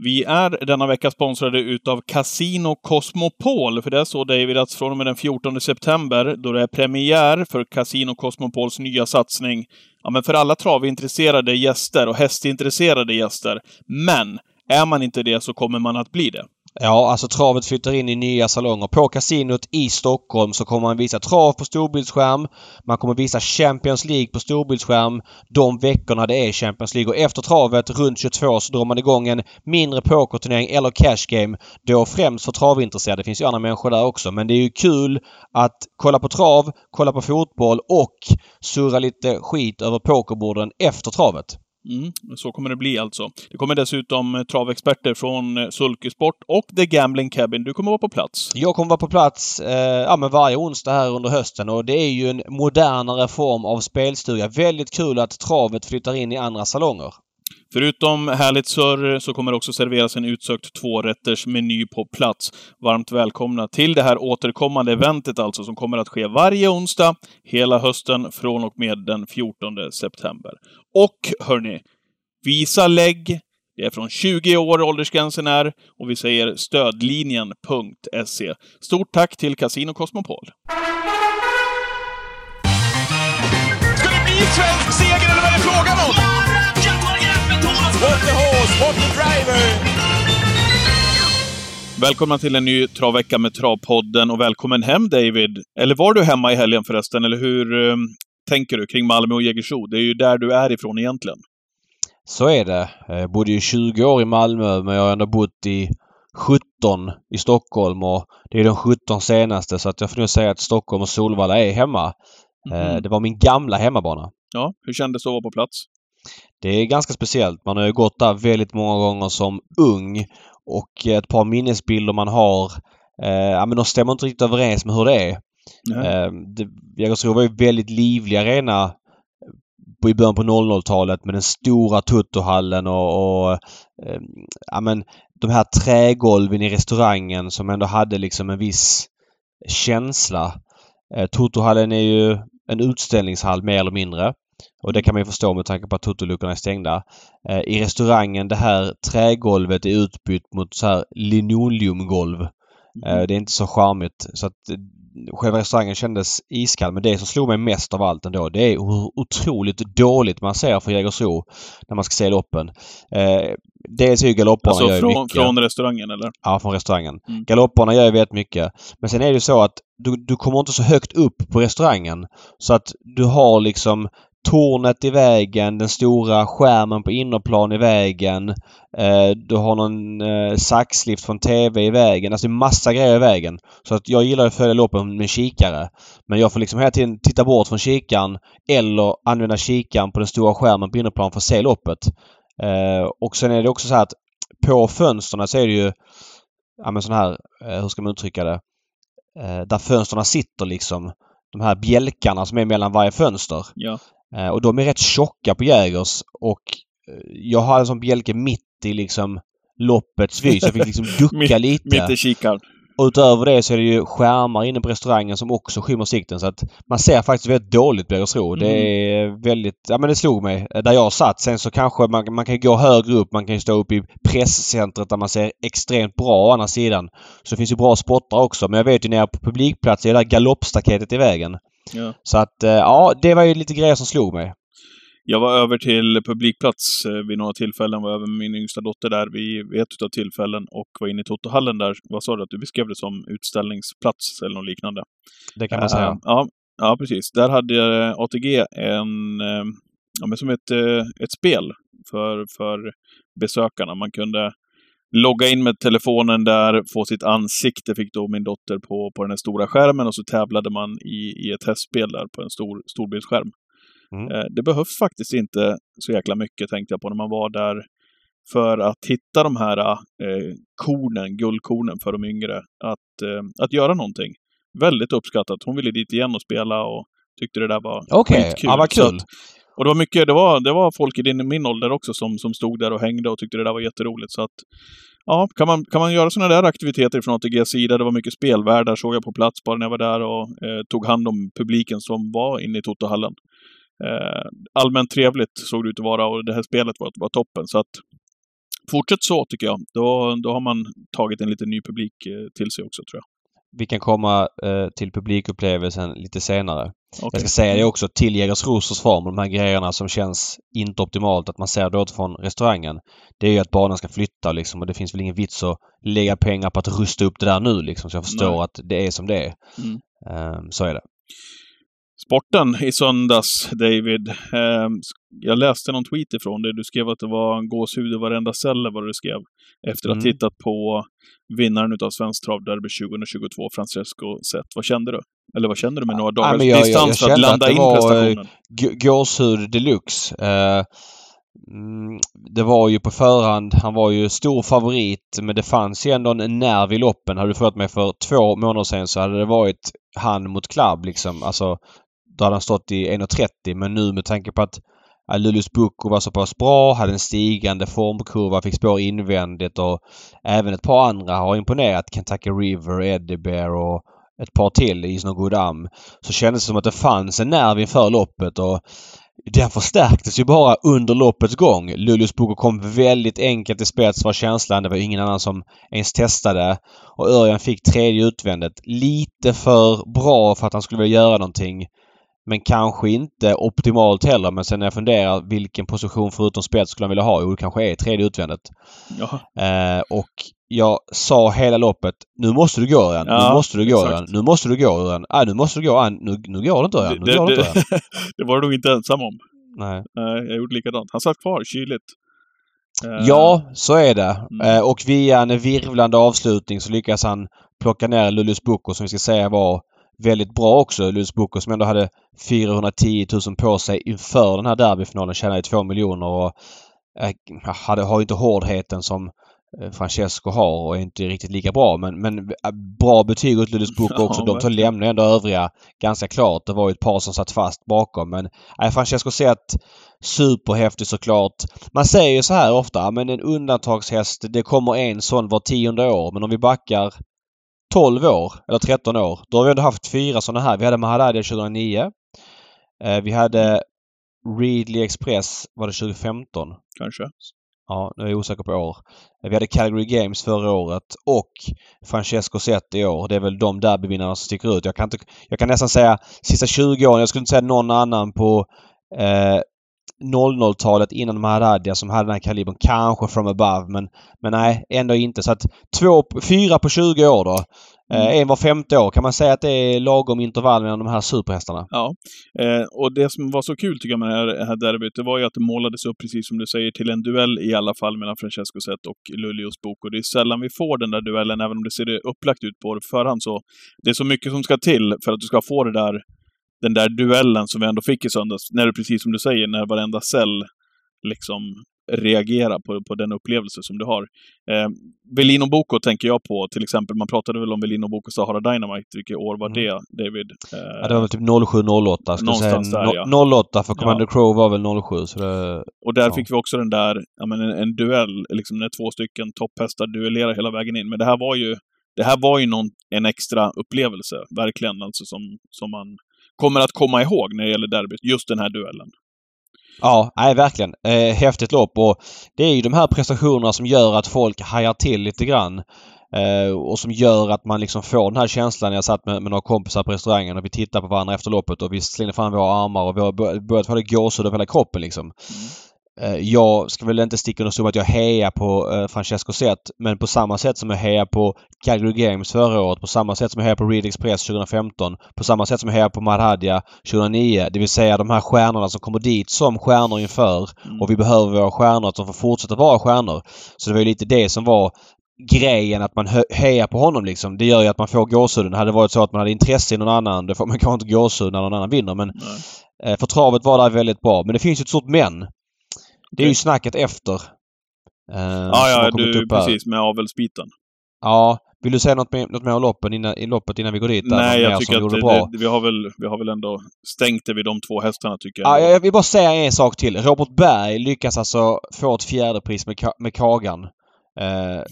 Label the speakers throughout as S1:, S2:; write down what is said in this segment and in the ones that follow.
S1: Vi är denna vecka sponsrade utav Casino Cosmopol. För det är så David att från och med den 14 september, då det är premiär för Casino Cosmopols nya satsning, ja men för alla travintresserade gäster och hästintresserade gäster. Men är man inte det så kommer man att bli det.
S2: Ja, alltså travet flyttar in i nya salonger. På kasinot i Stockholm så kommer man visa trav på storbildsskärm. Man kommer visa Champions League på storbildsskärm de veckorna det är Champions League. Och efter travet runt 22 så drar man igång en mindre pokerturnering eller cash game. Då främst för travintresserade. Det finns ju andra människor där också. Men det är ju kul att kolla på trav, kolla på fotboll och surra lite skit över pokerborden efter travet.
S1: Mm, så kommer det bli alltså. Det kommer dessutom eh, travexperter från eh, Sulkesport och The Gambling Cabin. Du kommer vara på plats.
S2: Jag kommer vara på plats eh, ja, men varje onsdag här under hösten och det är ju en modernare form av spelstuga. Väldigt kul att travet flyttar in i andra salonger.
S1: Förutom härligt surr så kommer det också serveras en utsökt tvårätters meny på plats. Varmt välkomna till det här återkommande eventet alltså, som kommer att ske varje onsdag hela hösten från och med den 14 september. Och hörni, visa lägg. Det är från 20 år åldersgränsen är och vi säger stödlinjen.se. Stort tack till Casino Cosmopol.
S3: Ska det bli svensk seger eller vad är det frågan om? What the horse, what the driver!
S1: Välkomna till en ny travvecka med Travpodden och välkommen hem David. Eller var du hemma i helgen förresten, eller hur um, tänker du kring Malmö och Jägersro? Det är ju där du är ifrån egentligen.
S2: Så är det. Jag bodde ju 20 år i Malmö men jag har ändå bott i 17 i Stockholm och det är de 17 senaste så att jag får nog säga att Stockholm och Solvalla är hemma. Mm. Det var min gamla hemmabana.
S1: Ja, hur kändes det att vara på plats?
S2: Det är ganska speciellt. Man har ju gått där väldigt många gånger som ung och ett par minnesbilder man har, eh, ja men de stämmer inte riktigt överens med hur det är. Eh, Jägersro var ju väldigt livlig arena i början på 00-talet med den stora Tuttohallen och, och eh, ja men de här trägolven i restaurangen som ändå hade liksom en viss känsla. Eh, Tuttohallen är ju en utställningshall mer eller mindre. Och det kan man ju förstå med tanke på att Totoluckorna är stängda. Eh, I restaurangen det här trägolvet är utbytt mot så här linoleumgolv. Mm. det är inte så charmigt. Så att själva restaurangen kändes iskall. Men det som slog mig mest av allt ändå det är hur otroligt dåligt man ser för Jägersro när man ska se loppen. Eh, dels är ju galopperna
S1: alltså
S2: gör
S1: från,
S2: mycket.
S1: från restaurangen eller?
S2: Ja, från restaurangen.
S1: Mm.
S2: Galopperna gör ju väldigt mycket. Men sen är det ju så att du, du kommer inte så högt upp på restaurangen. Så att du har liksom tornet i vägen, den stora skärmen på innerplan i vägen. Eh, du har någon eh, saxlift från TV i vägen. Alltså det är massa grejer i vägen. Så att jag gillar att följa loppen med kikare. Men jag får liksom hela tiden titta bort från kikaren eller använda kikaren på den stora skärmen på innerplan för att se loppet. Eh, och sen är det också så här att på fönstren så är det ju ja men sån här, eh, hur ska man uttrycka det? Eh, där fönstren sitter liksom. De här bjälkarna som är mellan varje fönster.
S1: Ja.
S2: Eh, och de är rätt tjocka på Jägers och eh, jag har en sån bjälke mitt i liksom loppets vy så jag fick liksom ducka lite.
S1: Mitt i kikaren.
S2: Och utöver det så är det ju skärmar inne på restaurangen som också skymmer sikten så att man ser faktiskt väldigt dåligt Jägersro.
S1: Mm.
S2: Det är väldigt... Ja men det slog mig. Där jag satt. Sen så kanske man, man kan gå högre upp. Man kan ju stå upp i presscentret där man ser extremt bra å andra sidan. Så det finns ju bra spottar också. Men jag vet ju nere på publikplats är det där galoppstaketet i vägen.
S1: Ja.
S2: Så att eh, ja, det var ju lite grejer som slog mig.
S1: Jag var över till publikplats eh, vid några tillfällen, var över med min yngsta dotter där vid, ett av tillfällen och var inne i Totohallen där. Vad sa du att du beskrev det som utställningsplats eller något liknande?
S2: Det kan man säga.
S1: Eh, ja, ja, precis. Där hade ATG en, ja, men som ett, ett spel för, för besökarna. Man kunde logga in med telefonen där, få sitt ansikte, fick då min dotter på, på den här stora skärmen och så tävlade man i, i ett hästspel där på en stor storbildsskärm.
S2: Mm.
S1: Eh, Det behövs faktiskt inte så jäkla mycket, tänkte jag på, när man var där för att hitta de här eh, kornen, guldkornen för de yngre, att, eh, att göra någonting. Väldigt uppskattat. Hon ville dit igen och spela och tyckte det där var
S2: Okej,
S1: skitkul.
S2: ja vad
S1: Så
S2: kul.
S1: att- och det var mycket, det var, det var folk i din, min ålder också som, som stod där och hängde och tyckte det där var jätteroligt. Så att, ja, kan man, kan man göra sådana där aktiviteter från ATGs sida, det var mycket spelvärdar såg jag på plats bara när jag var där och eh, tog hand om publiken som var inne i Totohallen. Eh, allmänt trevligt såg det ut att vara och det här spelet var, var toppen. Så att fortsätt så tycker jag. Då, då har man tagit en lite ny publik eh, till sig också tror jag.
S2: Vi kan komma eh, till publikupplevelsen lite senare. Okay. Jag ska säga det också till Jägersros försvar de här grejerna som känns inte optimalt att man ser det från restaurangen. Det är ju att banan ska flytta liksom och det finns väl ingen vits att lägga pengar på att rusta upp det där nu liksom. Så jag förstår Nej. att det är som det är. Mm. Um, så är det
S1: sporten i söndags, David. Eh, jag läste någon tweet ifrån dig. Du skrev att det var en gåshud i varenda cell, vad du skrev. Efter att ha mm. tittat på vinnaren utav Svenskt Travderby 2022, Francesco Zet. Vad kände du? Eller vad kände du med några dagars ja, distans för att landa att in prestationen?
S2: Gåshud deluxe. Eh, mm, det var ju på förhand, han var ju stor favorit men det fanns ju ändå en nerv i loppen. Hade du frågat mig för två månader sedan så hade det varit han mot Club liksom. Alltså då hade han stått i 1.30 men nu med tanke på att Luleås Bukko var så pass bra, hade en stigande formkurva, fick spår invändigt och även ett par andra har imponerat. Kentucky River, Eddie Bear och ett par till i No Good Am. Så kändes det som att det fanns en nerv inför loppet och den förstärktes ju bara under loppets gång. Luleås Bukko kom väldigt enkelt i spets var känslan. Det var ingen annan som ens testade. Och Örjan fick tredje utvändet. Lite för bra för att han skulle vilja göra någonting. Men kanske inte optimalt heller. Men sen när jag funderar vilken position förutom spets skulle han vilja ha? Jo, det kanske är tredje utvändet. Eh, och jag sa hela loppet Nu måste du gå Örjan. Ja, nu måste du gå Örjan. Nu måste du gå Örjan. Ah, nu måste du gå. Ah, nu, nu går det inte Örjan. Nu det, går det,
S1: det, inte, det var du nog inte ensam om.
S2: Nej.
S1: jag gjorde likadant. Han satt kvar kyligt.
S2: Eh, ja, så är det. Mm. Eh, och via en virvlande avslutning så lyckas han plocka ner Luleås Bukko som vi ska säga var väldigt bra också. Luleås Bukko som ändå hade 410 000 på sig inför den här derbyfinalen. Tjänade 2 miljoner och äh, hade, har inte hårdheten som eh, Francesco har och är inte riktigt lika bra. Men, men eh, bra betyg åt Luleås Bukko också. De lämnar ändå övriga ganska klart. Det var ju ett par som satt fast bakom. Men äh, Francesco sett superhäftig såklart. Man säger ju så här ofta, men en undantagshäst, det kommer en sån var tionde år. Men om vi backar 12 år, eller 13 år, då har vi ändå haft fyra sådana här. Vi hade Maharadia 2009. Eh, vi hade Readly Express, var det 2015?
S1: Kanske.
S2: Ja, nu är jag osäker på år. Vi hade Calgary Games förra året och Francesco Zet i år. Det är väl de derbyvinnarna som sticker ut. Jag kan, inte, jag kan nästan säga sista 20 åren, jag skulle inte säga någon annan på eh, 00-talet innan Maharadia som hade den här kalibern. Kanske from above men, men nej, ändå inte. Så att två, fyra på 20 år då. Eh, mm. en var femte år. Kan man säga att det är lagom intervall mellan de här superhästarna?
S1: Ja. Eh, och det som var så kul tycker jag med det här derbyt, det var ju att det målades upp, precis som du säger, till en duell i alla fall mellan Francesco Zet och Luleås Bok. Och det är sällan vi får den där duellen, även om det ser upplagt ut på förhand. Så det är så mycket som ska till för att du ska få det där den där duellen som vi ändå fick i söndags, när det precis som du säger, när varenda cell liksom reagerar på, på den upplevelse som du har. Eh, Velino Boko tänker jag på, till exempel. Man pratade väl om Velino Boko Sahara Dynamite. Vilket år var det, mm. David?
S2: Eh, ja, det var väl typ 07-08. Någonstans säga. där, ja. 08, för Commander ja. Crow var väl 07. Så det,
S1: och där ja. fick vi också den där, ja men en, en duell, liksom när två stycken topphästar duellerar hela vägen in. Men det här var ju, det här var ju någon, en extra upplevelse, verkligen, alltså som, som man kommer att komma ihåg när det gäller derbyt. Just den här duellen.
S2: Ja, nej verkligen. Eh, häftigt lopp och det är ju de här prestationerna som gör att folk hajar till lite grann. Eh, och som gör att man liksom får den här känslan. Jag satt med, med några kompisar på restaurangen och vi tittade på varandra efter loppet och vi slängde fram våra armar och vi har börjat få det gåshud över hela kroppen liksom. Mm. Eh, jag ska väl inte sticka under stol att jag hejar på eh, Francesco Zet men på samma sätt som jag hejar på Calgary Games förra året, på samma sätt som jag hejar på Reed Express 2015, på samma sätt som jag hejar på Madhadia 2009. Det vill säga de här stjärnorna som kommer dit som stjärnor inför mm. och vi behöver våra stjärnor de får fortsätta vara stjärnor. Så det var ju lite det som var grejen att man hejar på honom liksom. Det gör ju att man får gåshuden. Hade det varit så att man hade intresse i någon annan, då får man kanske inte gåshud när någon annan vinner men Nej. Eh, för travet var där väldigt bra. Men det finns ju ett stort men. Det är ju snacket efter.
S1: Eh, ja, ja, du, precis. Med avelsbiten.
S2: Ja. Vill du säga något, med, något mer om loppen innan, i loppet innan vi går dit?
S1: Nej, jag tycker att det, det, vi, har väl, vi har väl ändå stängt det vid de två hästarna, tycker jag.
S2: Ja, jag vill bara säga en sak till. Robert Berg lyckas alltså få ett fjärdepris med, med Kagan. Eh,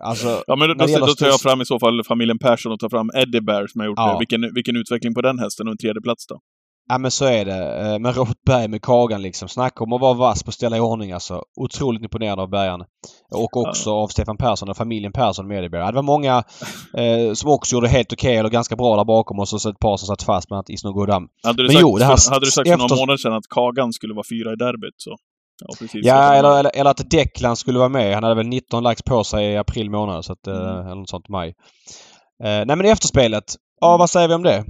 S1: alltså, ja, men då, då, då tar jag fram i så fall familjen Persson och tar fram Eddie Bear som har gjort ja. det. Vilken, vilken utveckling på den hästen och en tredje plats då?
S2: Ja men så är det. Eh, men Robert Berg med Kagan liksom. Snacka om att vara vass på att ställa i ordning alltså. Otroligt imponerande av Bergan. Och också av Stefan Persson och familjen Persson med det. Var många eh, som också gjorde helt okej okay, eller ganska bra där bakom och så ett par som satt fast, bland annat Isno Godam.
S1: Hade du men sagt, jo, det här, hade du sagt för några månader sedan att Kagan skulle vara fyra i derbyt så...
S2: Ja, precis. Ja, eller, eller, eller, att Declan skulle vara med. Han hade väl 19 lax på sig i april månad, så att, mm. eh, eller något sånt, maj. Eh, nej men efterspelet. Ja, mm. vad säger vi om det?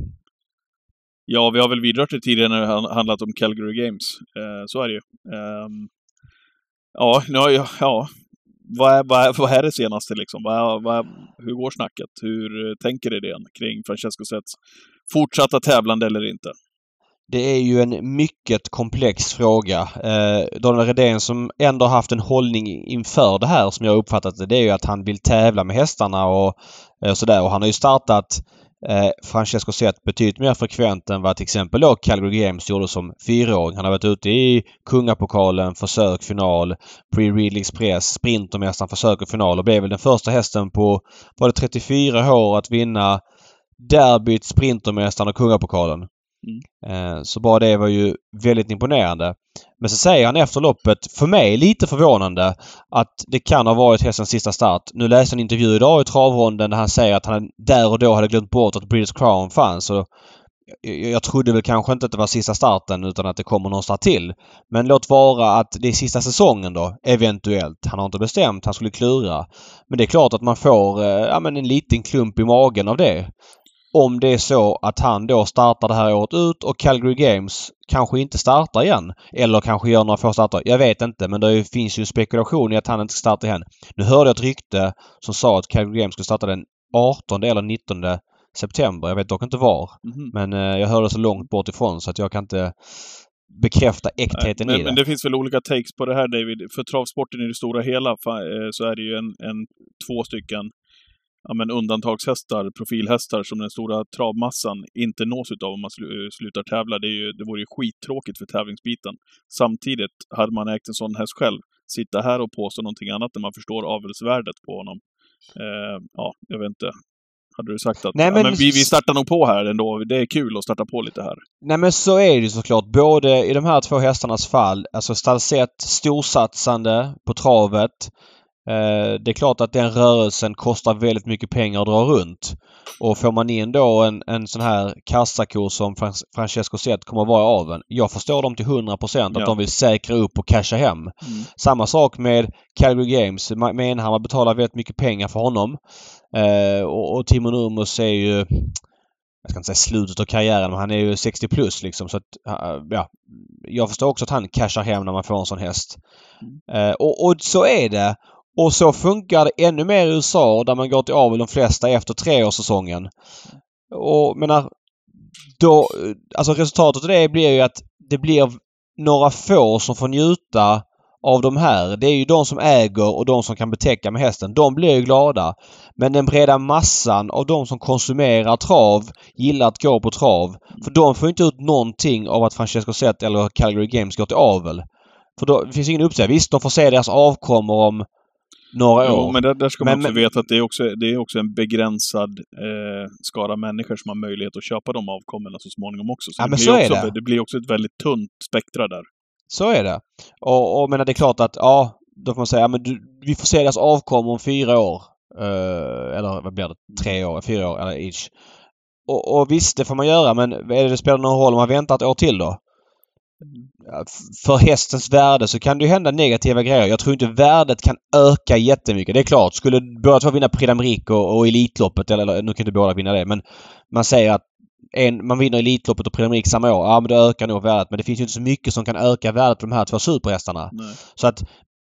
S1: Ja, vi har väl vidrört det tidigare när det handlat om Calgary Games. Eh, så är det ju. Eh, ja, ja, ja. Vad är, vad, är, vad är det senaste liksom? Vad, vad, hur går snacket? Hur tänker idén kring Francesco Sets fortsatta tävlande eller inte?
S2: Det är ju en mycket komplex fråga. Eh, Daniel Redén som ändå haft en hållning inför det här som jag uppfattat det, det är ju att han vill tävla med hästarna och eh, sådär. Och han har ju startat eh, Francesco Zet betydligt mer frekvent än vad till exempel då Calgary Games gjorde som fyraåring. Han har varit ute i Kungapokalen, försök, final, Pre-Reading Express, Sprintermästaren, försök och final och blev väl den första hästen på, var det 34 år att vinna derbyt, Sprintermästaren och Kungapokalen. Mm. Eh, så bara det var ju väldigt imponerande. Men så säger han efter loppet, för mig lite förvånande, att det kan ha varit hästens sista start. Nu läste jag en intervju idag i travronden där han säger att han där och då hade glömt bort att British Crown fanns. Och jag trodde väl kanske inte att det var sista starten utan att det kommer någon start till. Men låt vara att det är sista säsongen då, eventuellt. Han har inte bestämt, han skulle klura. Men det är klart att man får eh, ja, men en liten klump i magen av det om det är så att han då startar det här året ut och Calgary Games kanske inte startar igen. Eller kanske gör några få starter. Jag vet inte men det finns ju spekulation i att han inte ska starta igen. Nu hörde jag ett rykte som sa att Calgary Games skulle starta den 18 eller 19 september. Jag vet dock inte var. Mm. Men eh, jag hörde så långt bort ifrån så att jag kan inte bekräfta äktheten
S1: men,
S2: i det.
S1: Men det finns väl olika takes på det här David. För travsporten i det stora hela eh, så är det ju en, en två stycken ja, men undantagshästar, profilhästar som den stora travmassan inte nås utav om man eh, slutar tävla. Det, är ju, det vore ju skittråkigt för tävlingsbiten. Samtidigt, hade man ägt en sån häst själv, sitta här och påstå någonting annat när man förstår avelsvärdet på honom. Eh, ja, jag vet inte. Hade du sagt att Nej, men... Ja, men vi, vi startar nog på här ändå. Det är kul att starta på lite här.
S2: Nej men så är det ju såklart. Både i de här två hästarnas fall, alltså Stalsett storsatsande på travet. Eh, det är klart att den rörelsen kostar väldigt mycket pengar att dra runt. Och får man in då en, en sån här kassako som Francesco Zet kommer att vara av en. Jag förstår dem till 100 procent att ja. de vill säkra upp och casha hem. Mm. Samma sak med Calgary Games. Menhammar betalar väldigt mycket pengar för honom. Eh, och, och Timo Nurmos är ju jag ska inte säga slutet av karriären, men han är ju 60 plus liksom. Så att, ja, jag förstår också att han cashar hem när man får en sån häst. Mm. Eh, och, och, så är det. Och så funkar det ännu mer i USA där man går till avel de flesta efter treårssäsongen. Och menar, då, alltså resultatet av det blir ju att det blir några få som får njuta av de här. Det är ju de som äger och de som kan betäcka med hästen. De blir ju glada. Men den breda massan av de som konsumerar trav gillar att gå på trav. För de får inte ut någonting av att Francesco Zet eller Calgary Games går till avel. För då det finns ingen uppsida. Visst, de får se deras avkommor om några jo, år.
S1: men där, där ska man också men, veta att det är också, det är också en begränsad eh, skara människor som har möjlighet att köpa de avkommorna så småningom också. Så,
S2: ja,
S1: det, blir
S2: så
S1: också,
S2: är det.
S1: det blir också ett väldigt tunt spektra där.
S2: Så är det. Och, och menar, det är klart att, ja, då får man säga, ja, men du, vi får se deras avkommor om fyra år. Uh, eller vad blir det? Tre år? Fyra år? Eller each. Och, och visst, det får man göra men är det, det spelar någon roll om man väntar ett år till då? För hästens värde så kan det ju hända negativa grejer. Jag tror inte värdet kan öka jättemycket. Det är klart, skulle båda två vinna Prix d'Amérique och, och Elitloppet, eller, eller nu kan inte båda vinna det, men man säger att en, man vinner Elitloppet och Prix samma år. Ja, men det ökar nog värdet. Men det finns ju inte så mycket som kan öka värdet på de här två superhästarna. Nej. Så att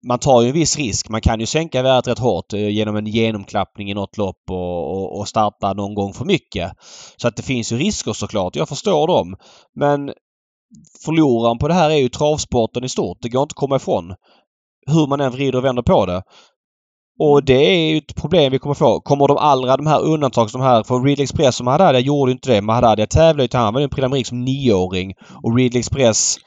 S2: man tar ju en viss risk. Man kan ju sänka värdet rätt hårt eh, genom en genomklappning i något lopp och, och, och, starta någon gång för mycket. Så att det finns ju risker såklart. Jag förstår dem. Men förloraren på det här är ju travsporten i stort. Det går inte att komma ifrån. Hur man än vrider och vänder på det. Och det är ju ett problem vi kommer få. Kommer de allra de här undantagen som här, för Ridley Express som Haddad gjorde inte det. Mahaddad tävlade ju han var ju en Prix som nioåring. Och Ridley Express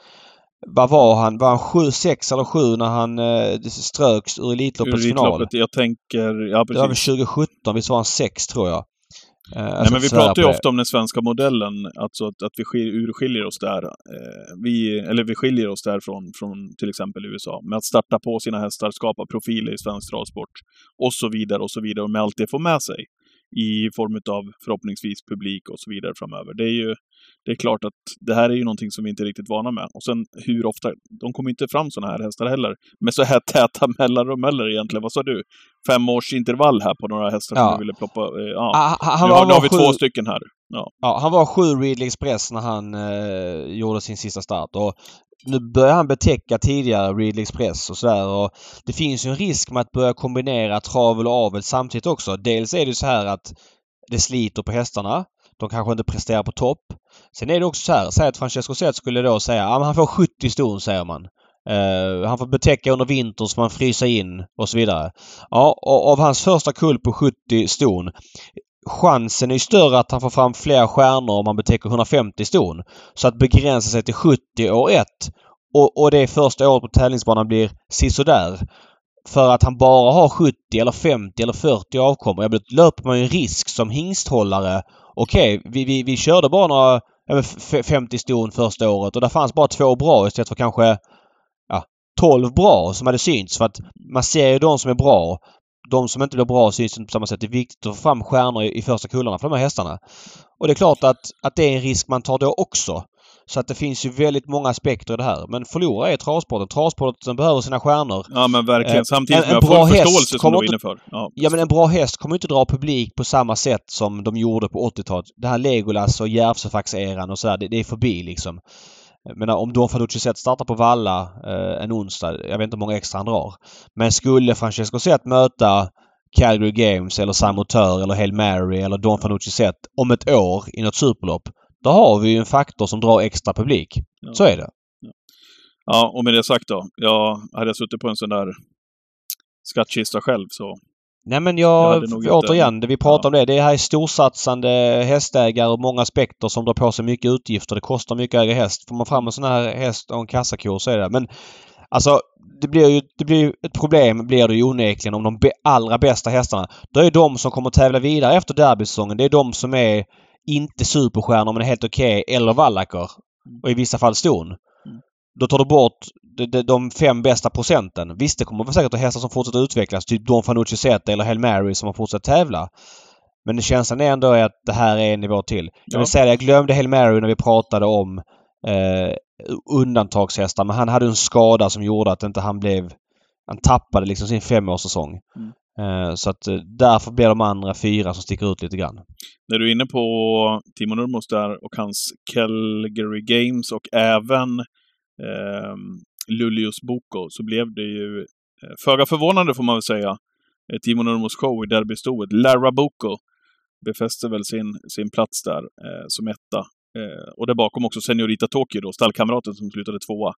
S2: vad var han? Var han 7, 6 eller 7 när han eh, ströks ur Elitloppets final?
S1: Jag tänker... Ja, precis.
S2: Det var väl 2017. Visst var han 6 tror jag.
S1: Eh, Nej, men vi pratar ju ofta om den svenska modellen, alltså att, att vi urskiljer oss där. Eh, vi, eller vi skiljer oss där från, från till exempel USA, med att starta på sina hästar, skapa profiler i svensk travsport och så vidare och så vidare, och med allt det får med sig i form av förhoppningsvis publik och så vidare framöver. Det är ju det är klart att det här är ju någonting som vi inte är riktigt vana med. Och sen hur ofta, de kommer inte fram sådana här hästar heller. Med så här täta mellanrum eller egentligen. Vad sa du? Fem års intervall här på några hästar ja. som du ville ploppa. Eh, ja. Ah, han, nu, har, nu har vi sju... två stycken här. Ja.
S2: ja. han var sju Ridley Express när han eh, gjorde sin sista start. Och nu börjar han betäcka tidigare Ridley Express och sådär. Och det finns ju en risk med att börja kombinera travel och avel samtidigt också. Dels är det så här att det sliter på hästarna. De kanske inte presterar på topp. Sen är det också så här. Säg att Francesco Zet skulle då säga att han får 70 ston säger man. Uh, han får betäcka under vintern så man fryser in och så vidare. Ja, och av hans första kull på 70 ston chansen är större att han får fram fler stjärnor om han betäcker 150 ston. Så att begränsa sig till 70 år 1 och, och det första året på tävlingsbanan blir sisådär. För att han bara har 70 eller 50 eller 40 avkommor. Ja, då löper man ju en risk som hingsthållare. Okej, okay, vi, vi, vi körde bara några 50 ston första året och där fanns bara två bra istället för kanske ja, 12 bra som hade synts. För att man ser ju de som är bra de som inte blir bra syns inte på samma sätt. Det är viktigt att få fram stjärnor i, i första kullarna för de här hästarna. Och det är klart att, att det är en risk man tar då också. Så att det finns ju väldigt många aspekter i det här. Men förlora är travsporten. Travsporten behöver sina stjärnor.
S1: Ja men verkligen. Eh, Samtidigt som jag har full förståelse som du var inne för.
S2: Ja. ja men en bra häst kommer inte dra publik på samma sätt som de gjorde på 80-talet. Det här Legolas och Järvsöfax-eran och sådär. Det, det är förbi liksom. Men om Don Fanucci Zet startar på Valla eh, en onsdag, jag vet inte hur många extra han drar. Men skulle Francesco Zet möta Calgary Games eller Samotör eller Hail Mary eller Don Fanucci Zet om ett år i något superlopp. Då har vi ju en faktor som drar extra publik. Ja. Så är det.
S1: Ja. ja, och med det sagt då. Jag hade jag suttit på en sån där skattkista själv så
S2: Nej men jag, jag återigen, det vi pratar ja. om det. Det här är storsatsande hästägare och många aspekter som drar på sig mycket utgifter. Det kostar mycket att äga häst. Får man fram en sån här häst och en kassako så är det. Men alltså det blir ju det blir ett problem blir det ju onekligen om de allra bästa hästarna. Då är de som kommer tävla vidare efter derbysäsongen. Det är de som är inte superstjärnor men helt okej okay, eller vallacker. Och i vissa fall ston. Mm. Då tar du bort de, de, fem bästa procenten. Visst, det kommer säkert att hästar som fortsätter utvecklas. Typ Don Fanucci Zeta eller Hail Mary som har fortsatt tävla. Men känslan är ändå att det här är en nivå till. Jag vill säga det, jag glömde Hail Mary när vi pratade om eh, undantagshästar. Men han hade en skada som gjorde att inte han blev... Han tappade liksom sin femårssäsong. Mm. Eh, så att eh, därför blir de andra fyra som sticker ut lite grann.
S1: När du är inne på Timo Nurmos där och hans Calgary Games och även eh, Luleås Boko så blev det ju, eh, föga förvånande får man väl säga, Timo Nurmos show i derbystoet. Lara Boko befäste väl sin, sin plats där eh, som etta. Eh, och där bakom också Seniorita Tokyo då, stallkamraten som slutade tvåa.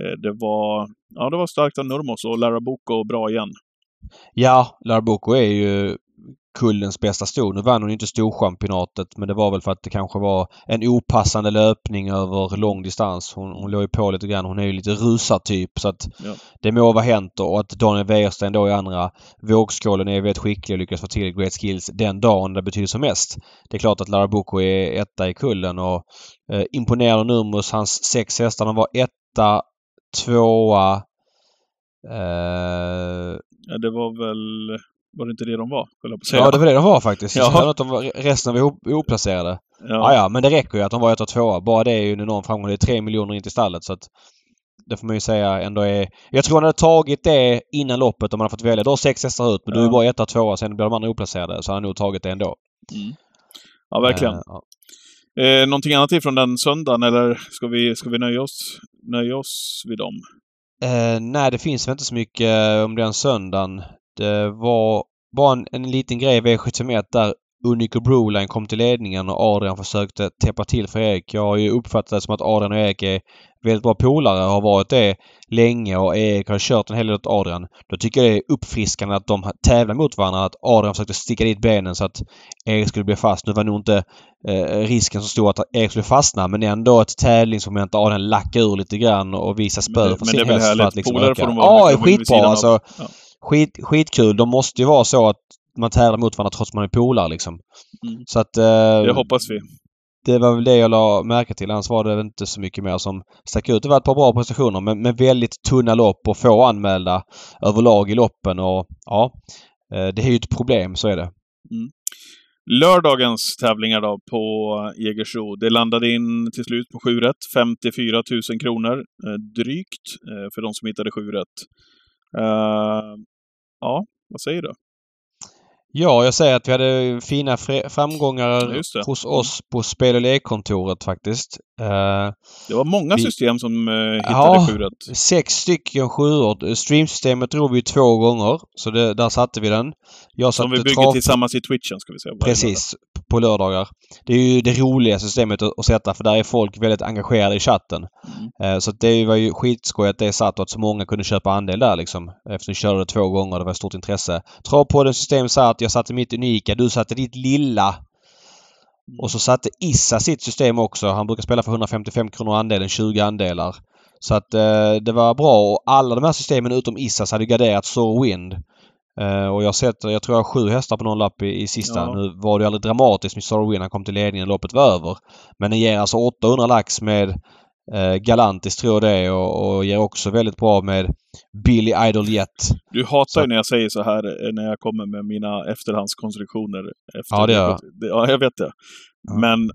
S1: Eh, det var, ja det var starkt av Nurmos och Lara Boko bra igen.
S2: Ja, Lara Boko är ju kullens bästa sto. Nu vann hon inte Storchampionatet men det var väl för att det kanske var en opassande löpning över lång distans. Hon, hon låg ju på lite grann. Hon är ju lite rusartyp så att ja. det må vara hänt och att Daniel Wäjersten då i andra vågskålen är väldigt skicklig och lyckas få till great skills den dagen det betyder som mest. Det är klart att Lara Boko är etta i kullen och eh, imponerande nummer hans sex hästar. De var etta, tvåa,
S1: eh... Ja, det var väl var det inte det de var?
S2: Ja, det var det de var faktiskt. Ja. de var, resten var oplacerade. Ja. Ah, ja, men det räcker ju att de var ett och tvåa. Bara det är ju en enorm framgång. Det är tre miljoner in till stallet så att det får man ju säga ändå är... Jag tror han hade tagit det innan loppet om man hade fått välja. Då har sex hästar ut men ja. du är bara ett och tvåa. Sen blir de andra oplacerade. Så han har nog tagit det ändå.
S1: Mm. Ja, verkligen. Uh, ja. Eh, någonting annat ifrån den söndagen eller ska vi, ska vi nöja, oss, nöja oss vid dem?
S2: Eh, nej, det finns väl inte så mycket eh, om den söndagen. Det var bara en, en liten grej i V751 där Unico Broline kom till ledningen och Adrian försökte täppa till för Erik. Jag har ju uppfattat det som att Adrian och Erik är väldigt bra polare och har varit det länge och Erik har kört en hel del åt Adrian. Då tycker jag det är uppfriskande att de tävlar mot varandra. Att Adrian försökte sticka dit benen så att Erik skulle bli fast. Nu var nog inte eh, risken så stor att Erik skulle fastna men ändå ett tävlingsmoment där Adrian lackar ur lite grann och visar spö för sin häst. Men det är.
S1: Polare får de vara.
S2: Ja, skitbra alltså. Ja skit, skitkul. De måste ju vara så att man tävlar mot varandra trots att man är polare liksom.
S1: Mm.
S2: Så att... Eh,
S1: Det hoppas vi.
S2: det var väl det jag la märke till. Annars var det inte så mycket mer som stack ut. Det var ett par bra prestationer men, men väldigt tunna lopp och få anmälda överlag i loppen och ja. eh, Det är ju ett problem, så är det.
S1: Lördagens tävlingar då på Jägersro. Det landade in till slut på 7 rätt. 54 000 kronor eh, drygt eh, för de som hittade 7 rätt. Eh, ja, vad säger du?
S2: Ja, jag säger att vi hade fina framgångar hos oss på spel och lekkontoret faktiskt. Eh,
S1: Det var många
S2: Vi-
S1: system som eh, hittade
S2: Ja.
S1: 7 rätt.
S2: sex stycken sjuor. Streamsystemet drog vi två gånger. Så det, där satte vi den. Jag
S1: Som vi
S2: satte
S1: bygger tillsammans i Twitchen, ska vi säga.
S2: Precis. På lördagar. Det är ju det roliga systemet att, att sätta för där är folk väldigt engagerade i chatten.
S1: Mm.
S2: Eh, Så det var ju skitskoj att det satt och att så många kunde köpa andel där liksom. Eftersom vi körde det två gånger. Det var stort intresse. Travpodden system satt. Jag satte mitt unika. Du satte ditt lilla. Och så satte Issa sitt system också. Han brukar spela för 155 kronor andelen, 20 andelar. Så att eh, det var bra och alla de här systemen utom Issas hade garderat Soar Wind. Eh, och jag sätter, jag tror jag har sju hästar på någon lapp i, i sista.
S1: Ja.
S2: Nu var det aldrig dramatiskt med Soar Wind. Han kom till ledningen loppet var över. Men den ger alltså 800 lax med eh, Galantis tror jag det är och, och ger också väldigt bra med Billy Idol Jet.
S1: Du hatar
S2: Så-
S1: ju när jag säger så här, eh, när jag kommer med mina efterhandskonstruktioner. Efter
S2: Ja, det gör jag.
S1: Ja, jag vet det.
S2: Ja.
S1: Men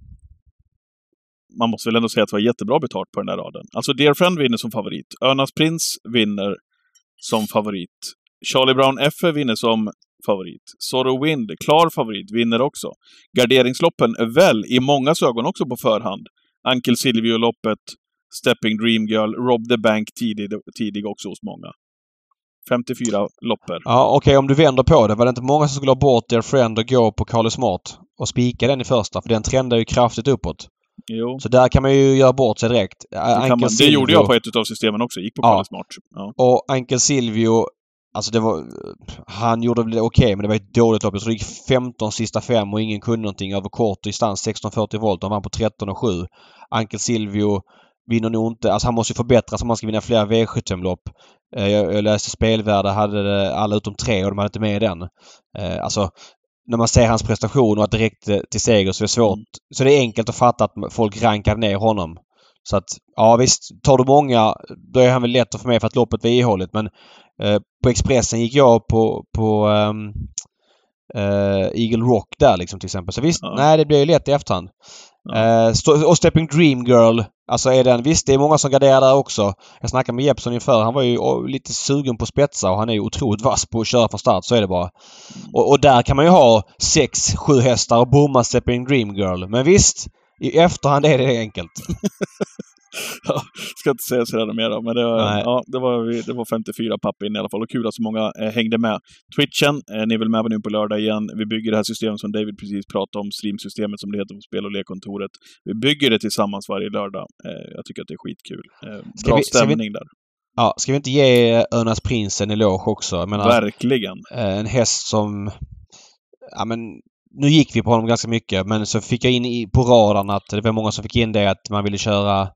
S1: man måste väl ändå säga att det var jättebra betalt på den där raden. Alltså, Dear Friend vinner som favorit. Örnas Prins vinner som favorit. Charlie Brown F vinner som favorit. Sorrow Wind, klar favorit, vinner också. Garderingsloppen är väl, i många ögon också på förhand. Uncle Silvio-loppet, Stepping Dream Girl, Rob the Bank tidig, tidig också hos många. 54 loppor.
S2: Ja, okej om du vänder på det. Var det inte många som skulle ha bort Dear Friend och gå på Carly Smart och spika den i första? För den trendar ju kraftigt uppåt.
S1: Jo.
S2: Så där kan man ju göra bort sig direkt.
S1: Det, man, det gjorde jag på ett av systemen också. Gick på
S2: Ja.
S1: Kalle Smart. Ja.
S2: Och Ankel Silvio, alltså det var... Han gjorde väl det okej men det var ett dåligt lopp. Jag tror det gick 15 sista fem och ingen kunde någonting över kort distans. 16.40 volt. Han vann på 13 och 7. Ankel Silvio vinner nog inte... Alltså han måste ju förbättras om han ska vinna fler V75-lopp. Eh, Jag, jag läste Spelvärde hade alla utom tre och de hade inte med den. Eh, Alltså när man ser hans prestation och att det räckte till seger så är det svårt. Så det är enkelt att fatta att folk rankar ner honom. Så att, ja visst, tar du många då är han väl lätt att få med för att loppet var ihålligt men eh, på Expressen gick jag på, på ehm, eh, Eagle Rock där liksom till exempel. Så visst,
S1: Ja.
S2: nej det blir ju lätt i efterhand.
S1: Ja.
S2: Eh, och Stepping Dream Girl. Alltså är den, visst det är många som garderar där också. Jag snackade med Jeppson inför. Han var ju lite sugen på spetsa och han är ju otroligt vass på att köra från start. Så är det bara. Och, och där kan man ju ha sex, sju hästar och bomma Stepping Dream Girl. Men visst, i efterhand är det enkelt.
S1: Ja, ska inte säga sådär mer då, men det var,
S2: Nej.
S1: ja, det, var, det var 54 papp in i alla fall. Och kul att så många eh, hängde med. Twitchen, eh, ni är väl med nu på lördag igen. Vi bygger det här systemet som David precis pratade om, streamsystemet som det heter på Spel och lekkontoret. Vi bygger det tillsammans varje lördag. Eh, jag tycker att det är skitkul. Eh, bra
S2: vi- ska vi-
S1: stämning där.
S2: Ja, ska vi inte ge Örnas Prins en eloge också? Jag menar,
S1: Verkligen.
S2: eh, en häst som... Ja men... Nu gick vi på honom ganska mycket men så fick jag in i, på radarn att det var många som fick in det att man ville köra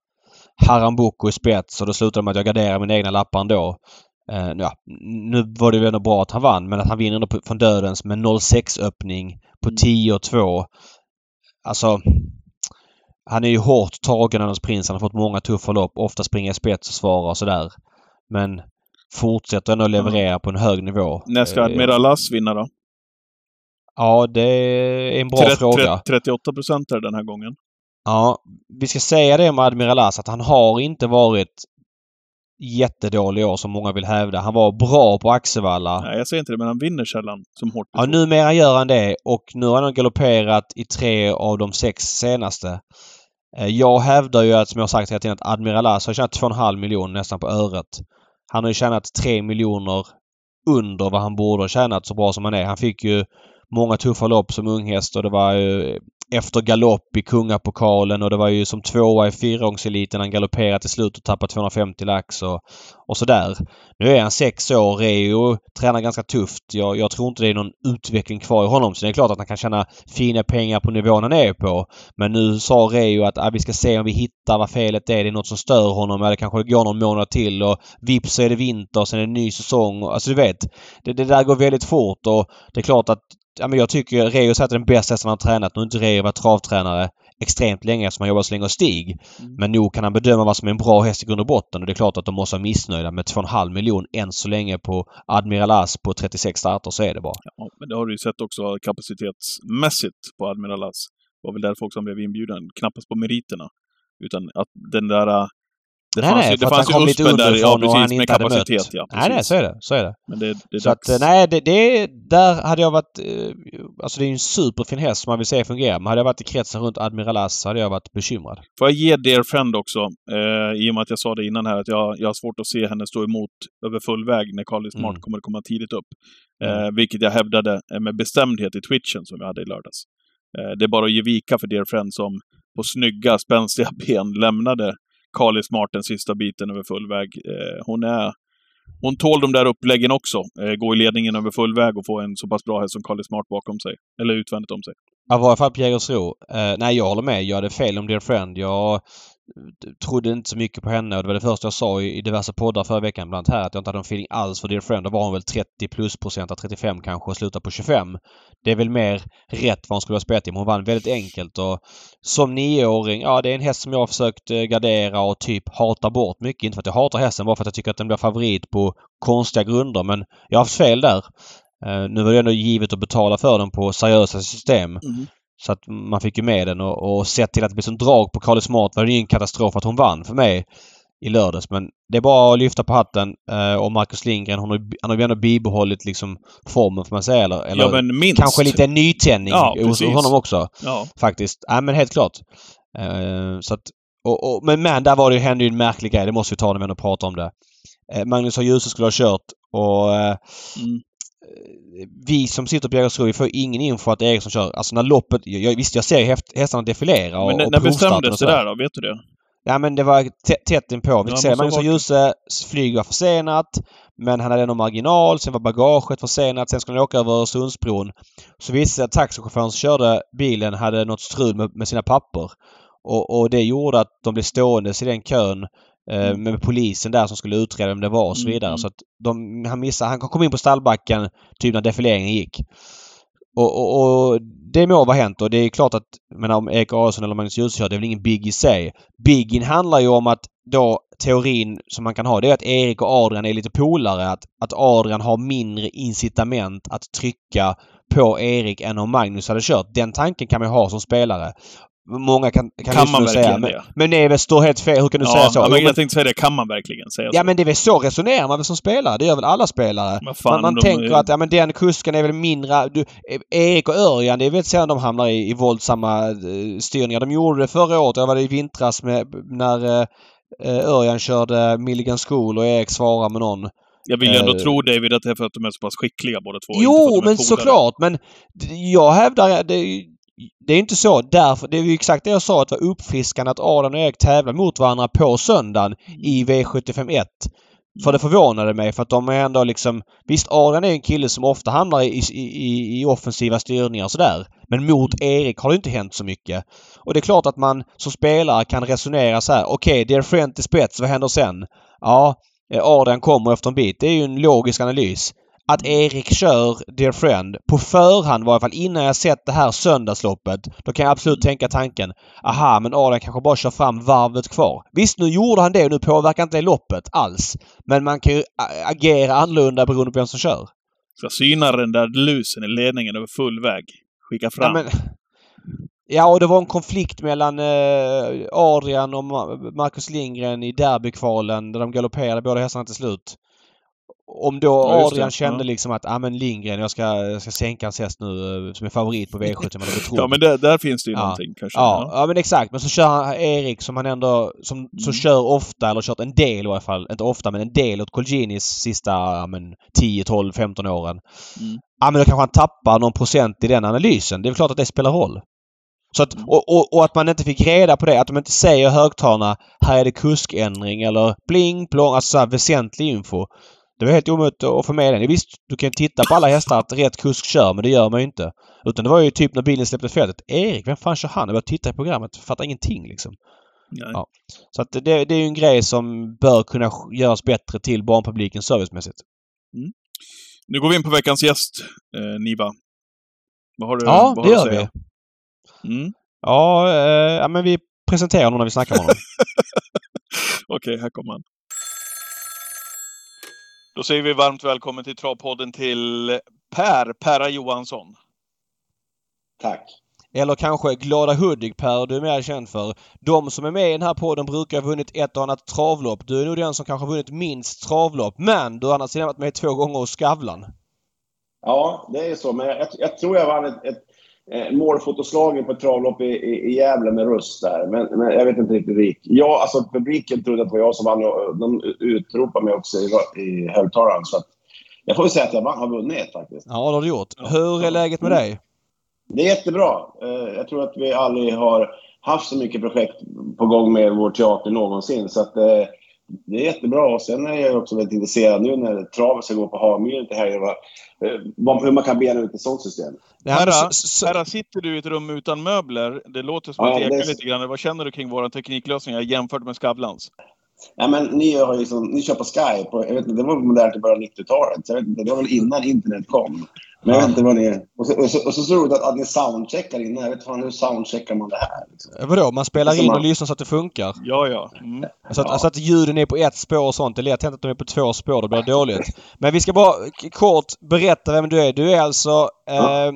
S2: Harambuco i spets och då slutade med att jag garderade mina egna lappar ändå. Eh, ja, nu var det ju ändå bra att han vann men att han vinner ändå på, från dödens med 0-6 öppning på
S1: Mm.
S2: 10 och 2. Alltså... Han är ju hårt tagen av prins. Han har fått många tuffa lopp. Ofta springer i spets och svarar och sådär. Men fortsätter ändå leverera på en hög nivå.
S1: När ska
S2: Eh,
S1: Admiral Lass vinna då?
S2: Ja, det är en bra
S1: Tret-
S2: fråga.
S1: tret- 38 procent den här gången.
S2: Ja, vi ska säga det med Admiral As att han har inte varit jättedålig år som många vill hävda. Han var bra på Axevalla.
S1: Nej, jag säger inte det, men han vinner sällan som hårt
S2: Ja, numera gör han det och nu har han galopperat i tre av de sex senaste. Eh, Jag hävdar ju att, som jag har sagt hela tiden, att Admiral As har tjänat 2,5 miljoner nästan på öret. Han har ju tjänat 3 miljoner under vad han borde ha tjänat så bra som han är. Han fick ju många tuffa lopp som unghäst och det var ju efter galopp i Kungapokalen och det var ju som tvåa i fyraångseliten. Han galopperade till slut och tappade 250 lax och, och sådär. Nu är han sex år. Reo tränar ganska tufft. Jag, jag, tror inte det är någon utveckling kvar i honom. Så det är klart att han kan tjäna fina pengar på nivån han är på. Men nu sa Reo att ah, vi ska se om vi hittar vad felet är. Det är något som stör honom. Eller kanske går någon månad till och vips så är det vinter och sen är det en ny säsong. Alltså du vet. Det, det där går väldigt fort och det är klart att ja, men jag tycker Reo säger att det är den bästa hästen han har tränat. Nu har inte Reo varit travtränare extremt länge eftersom han jobbar så länge hos Stig. Mm. Men nog kan han bedöma vad som är en bra häst i grund och botten och det är klart att de måste vara missnöjda med 2,5 miljon än så länge på Admiral As på 36 starter så är det bara.
S1: Ja, men det har du ju sett också kapacitetsmässigt på Admiral As. Det var väl därför också han blev inbjuden. Knappast på meriterna. Utan att den där
S2: det nej, fanns nej, ju, det fanns ju Uspen där, ja precis, med kapacitet. Ja,
S1: precis. Nej,
S2: nej, så är det. Så är det.
S1: Men det, det
S2: så att, nej, det, det, där hade jag varit... Eh, alltså det är ju en superfin häst som man vill se fungera. Men hade jag varit i kretsen runt Admiral As hade jag varit bekymrad.
S1: Får jag ge Dear Friend också, eh, i och med att jag sa det innan här, att jag, jag har svårt att se henne stå emot över full väg när Carly Smart mm. kommer att komma tidigt upp. Eh, mm. Vilket jag hävdade med bestämdhet i twitchen som vi hade i lördags. Eh, det är bara att ge vika för Dear Friend som på snygga, spänstiga ben lämnade Carly Smart den sista biten över full väg. Eh, hon är... Hon tål de där uppläggen också. Eh, gå i ledningen över full väg och få en så pass bra häst som Carly Smart bakom sig. Eller utvändigt om sig.
S2: Ja, i varje fall på Jägersro. Eh, nej, jag håller med. Jag hade fel om Dear Friend. Jag trodde inte så mycket på henne och det var det första jag sa i, i diverse poddar förra veckan bland annat här att jag inte hade någon feeling alls för Dear Friend. Då var hon väl 30 plus procent, 35 kanske och slutade på 25. Det är väl mer rätt vad hon skulle ha spelat i men hon vann väldigt enkelt och som nioåring, ja det är en häst som jag har försökt eh, gardera och typ hata bort mycket. Inte för att jag hatar hästen, bara för att jag tycker att den blir favorit på konstiga grunder men jag har haft fel där. Uh, nu var det ändå givet att betala för den på seriösa system. Mm. Så att man fick ju med den och, och sett till att det blev sån drag på Carly Smart var det ju en katastrof att hon vann för mig i lördags. Men det är bara att lyfta på hatten. Eh, och Marcus Lindgren, hon har, han har ju ändå bibehållit liksom formen får man säga. Eller, eller
S1: ja, men minst.
S2: kanske lite nytändning ja, hos honom också. Ja. Faktiskt. Ja, men helt klart. Eh, så att, och, och, men, men där var det, hände ju en märklig grej. Det måste vi ta när vi ändå pratar om det. Eh, Magnus har Djuse skulle ha kört och eh, mm vi som sitter på Jägersro, vi får ingen info att Eriksson kör. Alltså när loppet... Jag, visst, jag ser hästarna defilera och
S1: Men när, när bestämdes det där då? Vet du det?
S2: Ja men det var tätt inpå. Vi ja, ser Magnus Djuse flyg var försenat. Men han hade ändå marginal. Sen var bagaget försenat. Sen skulle han åka över Öresundsbron. Så det sig att taxichauffören som körde bilen hade något strul med, med sina papper. Och, och, det gjorde att de blev stående i den kön mm. med polisen där som skulle utreda vem det var och så mm, vidare. Mm. Så att de, han missade. Han kom in på stallbacken typ när defileringen gick. Och, och, och det må vara hänt och det är klart att men om Erik Adolfsson eller Magnus Djuse kör, det är väl ingen big i sig. Biggin handlar ju om att då teorin som man kan ha det är att Erik och Adrian är lite polare. Att, att Adrian har mindre incitament att trycka på Erik än om Magnus hade kört. Den tanken kan man ju ha som spelare. Många kan, kan,
S1: kan man
S2: verkligen
S1: säga. Men,
S2: det? men är väl står helt fel. Hur kan du
S1: ja,
S2: säga så?
S1: Ja, men jag tänkte säga det. Kan man verkligen säga
S2: så? Ja men det är väl så resonerar man väl som spelare. Det gör väl alla spelare. Fan, man man tänker är... att ja, men den kusken är väl mindre... Du, Erik och Örjan, det är väl sällan de hamnar i, i våldsamma uh, styrningar. De gjorde det förra året. Jag var det i vintras med, när uh, Örjan körde Milligan School och Erik svarade med någon.
S1: Jag vill ju ändå uh, tro David att det är för att de är så pass skickliga båda två.
S2: Jo, men såklart. Men jag hävdar... Det, det är inte så. Därför, det är ju exakt det jag sa att det var uppfriskande att Adam och Erik tävlar mot varandra på söndagen i V751. För det förvånade mig för att de är ändå liksom... Visst, Adrian är en kille som ofta hamnar i, i, i offensiva styrningar och sådär. Men mot Erik har det inte hänt så mycket. Och det är klart att man som spelare kan resonera så här. Okej, okay, Dear Friend till spets, vad händer sen? Ja, Adrian kommer efter en bit. Det är ju en logisk analys att Erik kör Dear Friend på förhand, i varje fall innan jag sett det här söndagsloppet. Då kan jag absolut tänka tanken, aha men Adrian kanske bara kör fram varvet kvar. Visst, nu gjorde han det och nu påverkar inte det loppet alls. Men man kan ju agera annorlunda beroende på vem som kör.
S1: Ska syna den där lusen i ledningen över full väg. Skicka fram.
S2: Ja, men, ja och det var en konflikt mellan eh, Adrian och Marcus Lindgren i derbykvalen där de galopperade båda hästarna till slut. Om då ja, Adrian kände liksom att, ja men Lindgren, jag ska, jag ska sänka hans häst nu eh, som är favorit på V75
S1: Ja men det, där finns det ju ja. någonting kanske.
S2: Ja, ja. men exakt. Men så kör han Erik som han ändå, som, mm. som kör ofta, eller kört en del i alla fall, inte ofta men en del åt Colginis sista ja, men 10, 12, 15 åren. Mm. Ja men då kanske han tappar någon procent i den analysen. Det är klart att det spelar roll. Så att, och, och, och, att man inte fick reda på det. Att de inte säger högtalarna här är det kuskändring eller bling plong. Alltså så väsentlig info. Det var helt omöjligt att få med den. Visst, du kan titta på alla hästar att rätt kusk kör men det gör man ju inte. Utan det var ju typ när bilen släppte fältet. Erik, vem fan kör han? Jag började titta i programmet. Fattar ingenting liksom. Ja. Så att det, det är ju en grej som bör kunna göras bättre till barnpubliken servicemässigt.
S1: Mm. Nu går vi in på veckans gäst, eh, Niva. Vad har du,
S2: ja,
S1: vad
S2: det gör vi. Mm. Ja, eh, ja, men vi presenterar honom när vi snackar med honom.
S1: Okej, okay, här kommer han. Då säger vi varmt välkommen till Travpodden till Per, Perra Johansson.
S4: Tack.
S2: Eller kanske Glada Hudik-Per, du är mer känd för. De som är med i den här podden brukar ha vunnit ett och annat travlopp. Du är nog den som kanske har vunnit minst travlopp. Men du har annars varit med två gånger hos Skavlan.
S4: Ja, det är så. Men jag, jag tror jag vann ett, ett, ett målfotoslagen på ett travlopp i, i, i Gävle med röst där. Men, men, jag vet inte riktigt rik. Ja, alltså publiken trodde att det var jag som vann och de utropade mig också i, i högtalaren. Så att, jag får väl säga att jag har vunnit faktiskt.
S2: Ja, det har du gjort. Hur är läget med dig?
S4: Det är jättebra. Eh, jag tror att vi aldrig har haft så mycket projekt på gång med vår teater någonsin. Så att, eh, det är jättebra. Och sen är jag också väldigt intresserad nu när travet ska gå på Hamyren till helgen. Eh, hur man kan bena ut ett sånt system.
S1: Herra, sitter du i ett rum utan möbler. Det låter som att ja, det lite grann. Vad känner du kring våra tekniklösningar jämfört med Skavlans?
S4: Ja, men ni, har liksom, ni kör på Skype. Och, jag vet inte, det var modernt i början av 90-talet. det var väl innan internet kom. Men jag vet inte vad ni... Och så, och så, och så, så roligt att, att ni soundcheckar innan. Jag vet inte hur soundcheckar man det här? Liksom.
S2: Vadå? Man spelar alltså in man... och lyssnar så att det funkar?
S1: Ja, ja. Mm.
S2: Alltså, att, ja. alltså att ljuden är på ett spår och sånt. Det är lätt hänt att de är på två spår. Det blir dåligt. Men vi ska bara kort berätta vem du är. Du är alltså... Eh, ja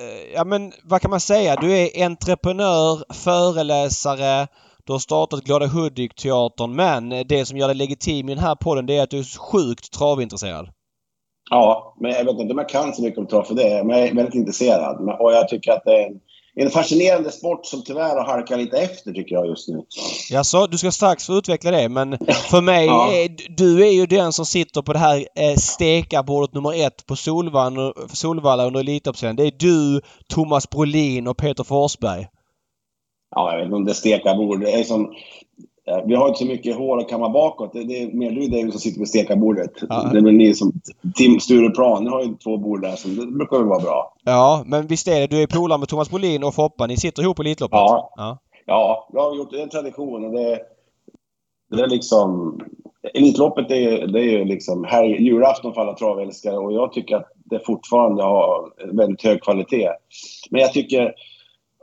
S2: Eh, ja men vad kan man säga? Du är entreprenör, föreläsare, du har startat Glada Hudik-teatern men det som gör dig legitim i den här podden det är att du är sjukt travintresserad.
S4: Ja, men jag vet inte om jag kan så mycket om trav för det. Men jag är väldigt intresserad. Och jag tycker att det är en, en fascinerande sport som tyvärr har halkat lite efter tycker jag just nu.
S2: Jaså, du ska strax få utveckla det men för mig, ja. är, du är ju den som sitter på det här eh, stekarbordet nummer ett på Solvalla, Solvalla under Elitloppsserien. Det är du, Thomas Brolin och Peter Forsberg.
S4: Ja, jag vet inte om det är stekarbord. Det är som, vi har inte så mycket hår att kamma bakåt. Det, är mer du David som sitter vid stekarbordet. Ja. Det är väl ni som... Tim Stureplan, ni har ju två bord där, så det brukar väl vara bra.
S2: Ja, men visst är det. Du är polare med Thomas Bolin och Foppa. Ni sitter ihop på Elitloppet?
S4: Ja. ja. Ja, jag har gjort det. är en tradition och det, det är liksom... Elitloppet är, det är ju liksom här, julafton för alla travälskare och jag tycker att det fortfarande har väldigt hög kvalitet. Men jag tycker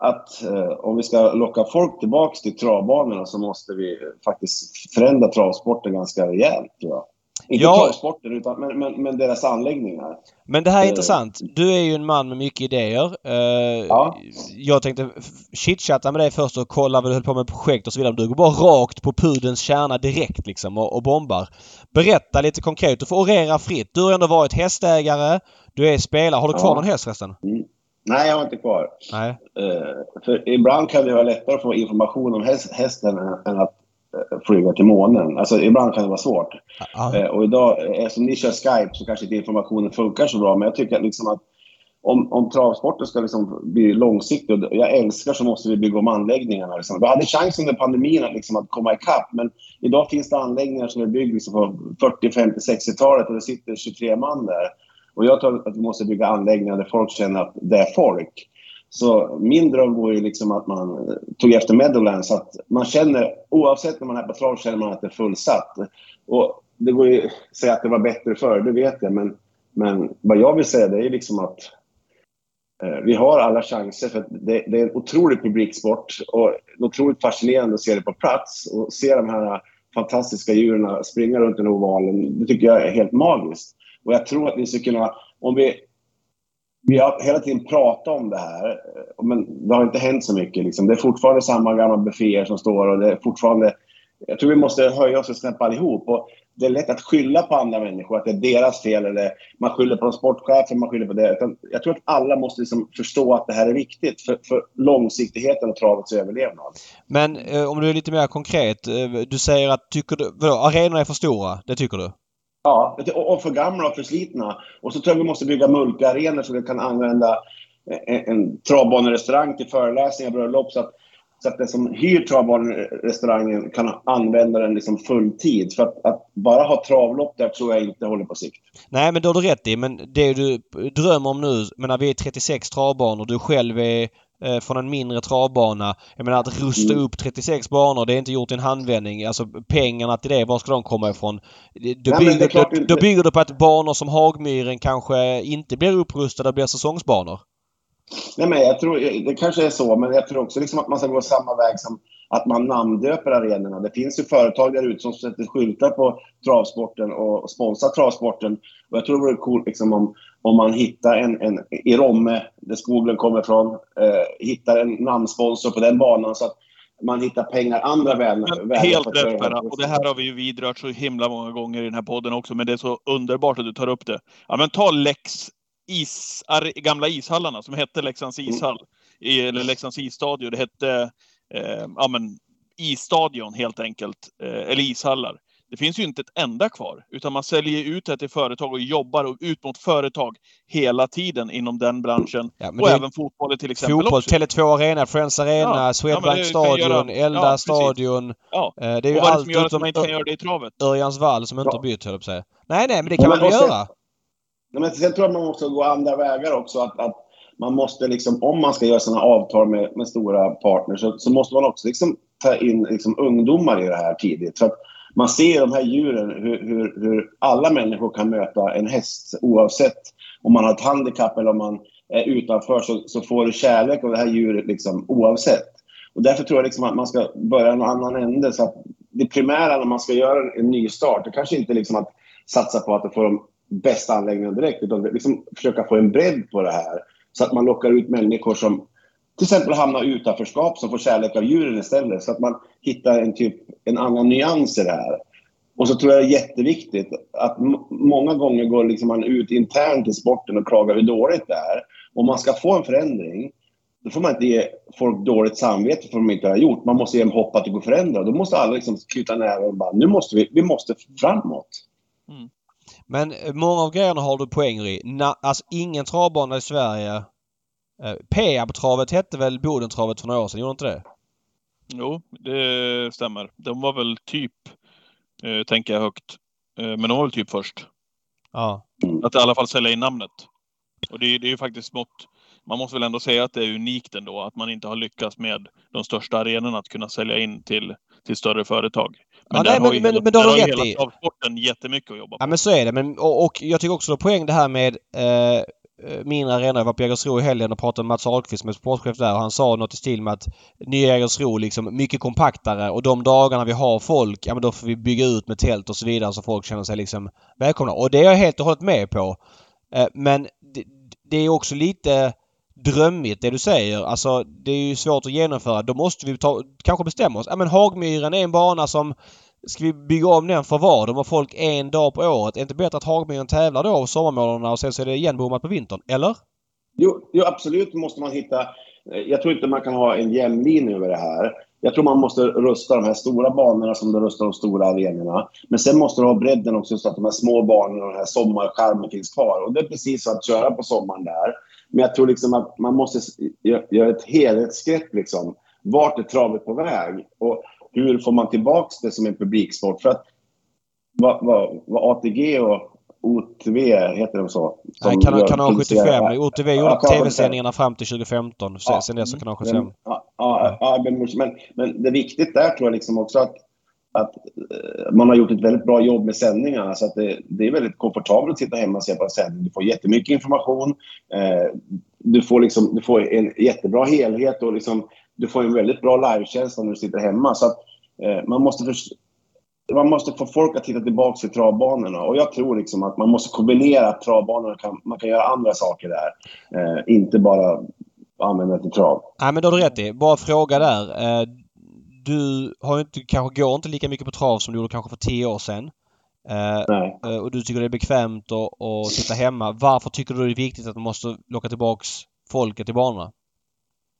S4: att eh, om vi ska locka folk tillbaka till travbanorna så måste vi faktiskt förändra travsporten ganska rejält, jag. Inte ja. travsporten, utan, men, men, men, deras anläggningar.
S2: Men det här är eh. intressant. Du är ju en man med mycket idéer. Eh, ja. Jag tänkte chitchatta med dig först och kolla vad du höll på med projekt och så vidare. Du går bara rakt på pudens kärna direkt liksom och, och bombar. Berätta lite konkret. Du får orera fritt. Du har ändå varit hästägare. Du är spelare. Har du kvar ja. någon häst förresten? Mm.
S4: Nej, jag har inte kvar.
S2: Nej.
S4: Uh, för ibland kan det vara lättare att få information om häst, hästen än att uh, flyga till månen. Alltså ibland kan det vara svårt. Uh, och idag, eftersom ni kör Skype så kanske inte informationen funkar så bra. Men jag tycker liksom att om, om travsporten ska liksom bli långsiktig, och jag älskar så måste vi bygga om anläggningarna. Liksom. Vi hade chans under pandemin att, liksom, att komma ikapp, men idag finns det anläggningar som är byggda liksom på 40, 50, 60-talet och det sitter 23 man där. Och jag tror att vi måste bygga anläggningar där folk känner att det är folk. Så min dröm vore ju liksom att man tog efter Meadowlands, att man känner, oavsett när man är på trav, känner man att det är fullsatt. Och det går ju att säga att det var bättre förr, det vet jag, men, men vad jag vill säga det är liksom att eh, vi har alla chanser, för det, det, är en otrolig publiksport och otroligt fascinerande att se det på plats och se de här fantastiska djuren springa runt den ovalen. Det tycker jag är helt magiskt. Och jag tror att vi skulle kunna, om vi vi har hela tiden pratat om det här, men det har inte hänt så mycket. Liksom. Det är fortfarande samma gamla bufféer som står och det är fortfarande... Jag tror vi måste höja oss ett snäpp allihop. Och det är lätt att skylla på andra människor, att det är deras fel. Eller man skyller på sportchefen, man skyller på det. Utan jag tror att alla måste liksom förstå att det här är viktigt för, för långsiktigheten och travets överlevnad.
S2: Men eh, om du är lite mer konkret. Eh, du säger att tycker du, vadå, arenorna är för stora. Det tycker du?
S4: Ja, och för gamla och för slitna. Och så tror jag vi måste bygga multiarenor så vi kan använda eh, en, en travbanerestaurang till föreläsningar, och bröllop. Så att, så att den som hyr travbanerestaurangen kan använda den liksom fulltid. För att, att, bara ha travlopp där tror jag inte håller på sikt.
S2: Nej, men det har du rätt i. Men det du drömmer om nu, menar vi är 36 travbanor. Du själv är från en mindre travbana. Jag menar att rusta mm. upp 36 banor, det är inte gjort i en handvändning. Alltså pengarna till det, var ska de komma ifrån? Då, Nej, bygger, då, då bygger du på att banor som Hagmyren kanske inte blir upprustade, blir säsongsbanor.
S4: Nej, men jag tror, det kanske är så, men jag tror också liksom att man ska gå samma väg som att man namndöper arenorna. Det finns ju företag där ute som sätter skyltar på travsporten och sponsrar travsporten. Och jag tror det vore coolt liksom om, om man hittar en, en i Romme, där skogen kommer ifrån, eh, hittar en namnsponsor på den banan så att man hittar pengar andra vägar.
S1: Helt rätt Perra. Och det här har vi ju vidrört så himla många gånger i den här podden också, men det är så underbart att du tar upp det. Ja, men ta Lex is, gamla ishallarna som hette Leksands mm. ishall. Mm. Eller Leksands isstadion. Det hette eh, ja, men, isstadion helt enkelt. Eh, eller ishallar. Det finns ju inte ett enda kvar, utan man säljer ut det till företag och jobbar ut mot företag hela tiden inom den branschen. Ja, och även fotbollen till exempel
S2: Fotboll, Tele2 Arena, Friends Arena, ja, Swedbank ja, Stadion, Elda ja, Stadion.
S1: Ja. Eh, det är ju allt som gör att man inte kan göra det i travet?
S2: Örjans vall som inte har bytt, höll jag på säga. Nej, nej, men det kan man väl göra?
S4: Men sen tror jag man måste gå andra vägar också. Att, att man måste liksom, om man ska göra sådana avtal med, med stora partners så, så, måste man också liksom ta in liksom ungdomar i det här tidigt. För att man ser de här djuren, hur, hur, hur alla människor kan möta en häst oavsett om man har ett handikapp eller om man är utanför så, så får du kärlek av det här djuret liksom, oavsett. Och därför tror jag liksom att man ska börja en annan ände. Så att det primära när man ska göra en, en ny start, det kanske inte liksom att satsa på att få de bästa anläggningarna direkt, utan liksom försöka få en bredd på det här. Så att man lockar ut människor som till exempel hamnar utanförskap, som får kärlek av djuren istället. Så att man hittar en, typ, en annan nyans i det här. Och så tror jag det är jätteviktigt att många gånger går liksom man ut internt i sporten och klagar hur dåligt det är. Om man ska få en förändring, då får man inte ge folk dåligt samvete för vad de inte har gjort. Man måste ge dem hopp att det går att förändra. Då måste alla liksom knyta näven och bara, nu måste vi, vi måste framåt.
S2: Men eh, många av grejerna har du poänger i. Na, alltså ingen travbana i Sverige. Eh, Peab-travet hette väl Bodentravet för några år sedan, gjorde inte det?
S1: Jo, det stämmer. De var väl typ, eh, tänker jag högt, eh, men de var väl typ först.
S2: Ja.
S1: Att i alla fall sälja in namnet. Och det, det är ju faktiskt smått, man måste väl ändå säga att det är unikt ändå, att man inte har lyckats med de största arenorna att kunna sälja in till, till större företag. Men ja, där nej, men, har ju men, hela, men, har hela travsporten jättemycket att jobba på.
S2: Ja men så är det. Men, och, och jag tycker också är poäng det här med eh, mindre arena. Jag var på Jägersro i helgen och pratade med Mats Ahlqvist som är sportchef där och han sa något i stil med att nya Jägersro liksom mycket kompaktare och de dagarna vi har folk, ja men då får vi bygga ut med tält och så vidare så folk känner sig liksom välkomna. Och det är jag helt och hållet med på. Eh, men det, det är också lite drömmigt det du säger. Alltså det är ju svårt att genomföra. Då måste vi ta, kanske bestämma oss. Ja men Hagmyren är en bana som Ska vi bygga om den för vad? De har folk en dag på året. Är det inte bättre att Hagmyren tävlar då sommarmånaderna och sen så är det igenbommat på vintern? Eller?
S4: Jo, jo, absolut måste man hitta... Eh, jag tror inte man kan ha en jämn linje över det här. Jag tror man måste rusta de här stora banorna som du rustar de stora arenorna. Men sen måste du ha bredden också så att de här små banorna och den här sommarskärmen finns kvar. Och det är precis så att köra på sommaren där. Men jag tror liksom att man måste göra ett helhetsgrepp liksom. Vart är travet på väg? Och hur får man tillbaka det som en publiksport? För att vad, vad, vad ATG och OTV, heter de så?
S2: Nej, kanal, kanal 75. OTV gjorde ja, tv-sändningarna fram till 2015. Sen, ja, sen dess så kanal 75.
S4: Ja, ja, ja, men, men det är viktigt där tror jag liksom också att, att eh, man har gjort ett väldigt bra jobb med sändningarna. Så att det, det är väldigt komfortabelt att sitta hemma och se på en sändning. Du får jättemycket information. Eh, du, får liksom, du får en jättebra helhet och liksom, du får en väldigt bra livekänsla när du sitter hemma. Så att, eh, man, måste för, man måste få folk att titta tillbaka till travbanorna. Och jag tror liksom att man måste kombinera att travbanorna kan, man kan göra andra saker där. Eh, inte bara använda till trav.
S2: Nej, men då har du rätt i. Bara fråga där. Eh, du har inte, kanske går inte lika mycket på trav som du gjorde kanske för tio år sedan.
S4: Eh.
S2: Eh, och du tycker det är bekvämt att, att sitta hemma. Varför tycker du det är viktigt att man måste locka tillbaks folket till banorna?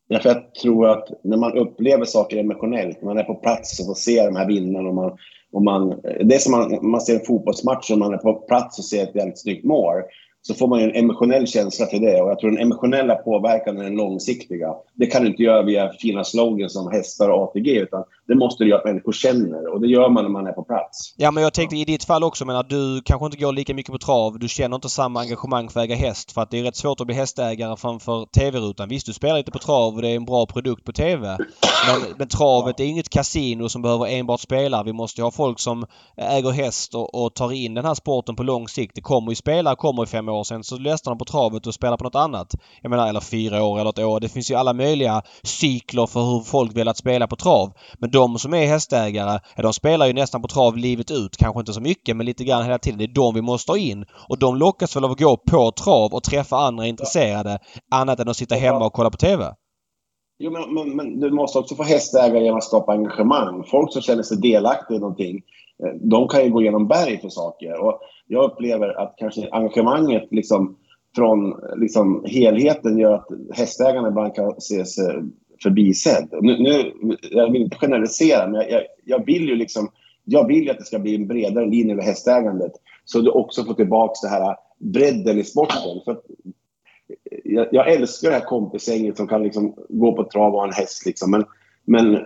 S4: Ja, för jag tror att när man upplever saker emotionellt, när man är på plats och får se de här vinnarna och man, och man, det är som man, man ser en fotbollsmatch och man är på plats och ser ett väldigt snyggt mål så får man en emotionell känsla för det. Och jag tror den emotionella påverkan är den långsiktiga. Det kan du inte göra via fina slogans som hästar och ATG, utan det måste du göra att människor känner. Och det gör man när man är på plats.
S2: Ja, men jag tänkte i ditt fall också, men att du kanske inte går lika mycket på trav. Du känner inte samma engagemang för att äga häst. För att det är rätt svårt att bli hästägare framför TV-rutan. Visst, du spelar lite på trav och det är en bra produkt på TV. Men, men travet är inget kasino som behöver enbart spelare. Vi måste ha folk som äger häst och, och tar in den här sporten på lång sikt. Det kommer ju spelare, kommer i fem år år sedan så läste de på travet och spelade på något annat. Jag menar, eller fyra år eller ett år. Det finns ju alla möjliga cykler för hur folk velat spela på trav. Men de som är hästägare, ja, de spelar ju nästan på trav livet ut. Kanske inte så mycket, men lite grann hela tiden. Det är de vi måste ha in. Och de lockas väl av att gå på trav och träffa andra intresserade. Annat än att sitta hemma och kolla på TV.
S4: Jo, men, men, men, du måste också få hästägare genom att skapa engagemang. Folk som känner sig delaktiga i någonting, eh, de kan ju gå igenom berg för saker. Och jag upplever att kanske engagemanget liksom, från liksom, helheten gör att hästägarna ibland kan ses sig förbisedd. Nu, nu, jag vill inte generalisera, men jag, jag, vill ju liksom... Jag vill ju att det ska bli en bredare linje över hästägandet så du också får tillbaka det här eh, bredden i sporten. För eh, jag, jag, älskar det här kompisgänget som kan liksom gå på trav och ha en häst. Liksom. Men, men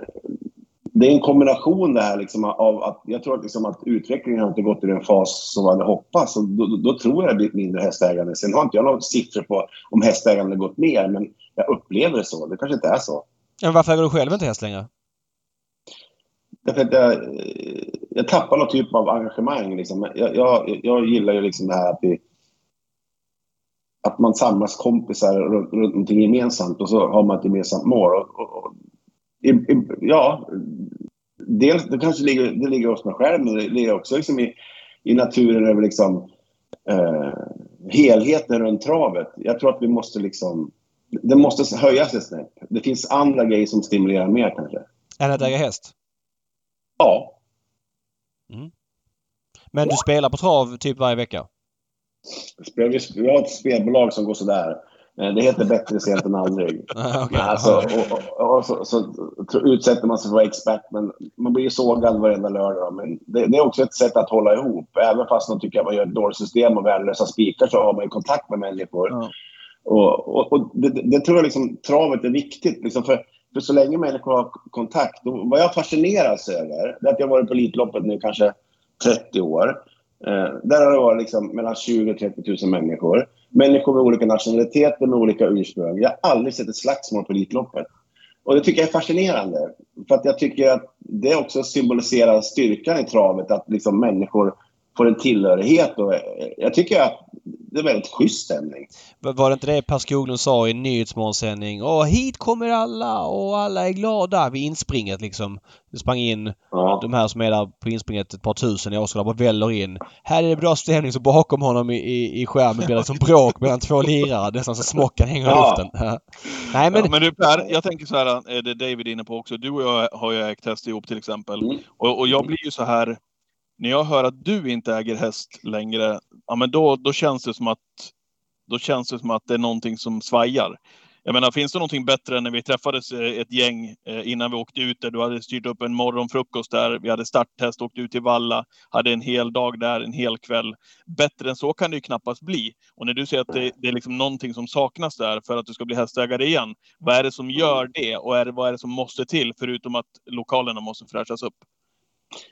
S4: det är en kombination det här liksom av att jag tror att, liksom att utvecklingen har inte gått i den fas som man hade hoppats. Och då, då, tror jag det blir mindre hästägande. Sen har inte jag några siffror på om hästägande gått ner, men jag upplever det så. Det kanske inte är så.
S2: Men varför äger du själv inte häst längre?
S4: Därför att jag, jag tappar någon typ av engagemang. Liksom. Jag, jag, jag gillar ju liksom det här att vi att man samlas kompisar runt, runt någonting gemensamt och så har man ett gemensamt mål. Och, och i, i, ja, dels, det kanske ligger, det ligger hos mig själv, men det ligger också liksom i, i naturen över liksom, eh, helheten runt travet. Jag tror att vi måste liksom... Det måste höjas ett snäpp. Det finns andra grejer som stimulerar mer kanske.
S2: Än att äga häst?
S4: Ja.
S2: Mm. Men du spelar på trav typ varje vecka?
S4: Vi har ett spelbolag som går sådär. Eh, det heter Bättre sent än aldrig. okay. alltså, och, och, och så, så, utsätter man sig för att vara expert, men man blir ju sågad varenda lördag. Men det, det, är också ett sätt att hålla ihop. Även fast man tycker att man gör ett dåligt system och värdelösa spikar så har man ju kontakt med människor. Mm. Och, och det, det, tror jag liksom, travet är viktigt. Liksom, för, för så länge människor har kontakt. vad jag fascineras över, det är att jag har varit på Elitloppet nu kanske 30 år. Eh, där har det varit liksom mellan 20 och 30 000 människor. Människor med olika nationaliteter, med olika ursprung. Jag har aldrig sett ett slagsmål på Elitloppet. Och det tycker jag är fascinerande. För att jag tycker att det också symboliserar styrkan i travet, att liksom människor får en tillhörighet. Och jag tycker att det är väldigt schysst stämning.
S2: Var det inte det Per Skoglund sa i Nyhetsmorgonsändning? Åh, hit kommer alla och alla är glada vid inspringet liksom. Det sprang in ja. de här som är där på inspringet ett par tusen i Åskådare bara väller in. Här är det bra stämning så bakom honom i, i, i skärmen blir det som bråk mellan två lirare. Nästan så smockan hänger i ja. luften.
S1: Nej men... Ja, men du Per, jag tänker så här, är det David är inne på också. Du och jag har ju ägt häst ihop till exempel. Mm. Och, och jag blir ju så här när jag hör att du inte äger häst längre, ja men då, då känns det som att då känns det som att det är någonting som svajar. Jag menar, finns det någonting bättre än när vi träffades eh, ett gäng eh, innan vi åkte ut där? Du hade styrt upp en morgonfrukost där. Vi hade starttest, åkte ut till Valla, hade en hel dag där, en hel kväll. Bättre än så kan det ju knappast bli. Och när du säger att det, det är liksom någonting som saknas där för att du ska bli hästägare igen. Vad är det som gör det? Och är det, vad är det som måste till, förutom att lokalerna måste fräschas upp?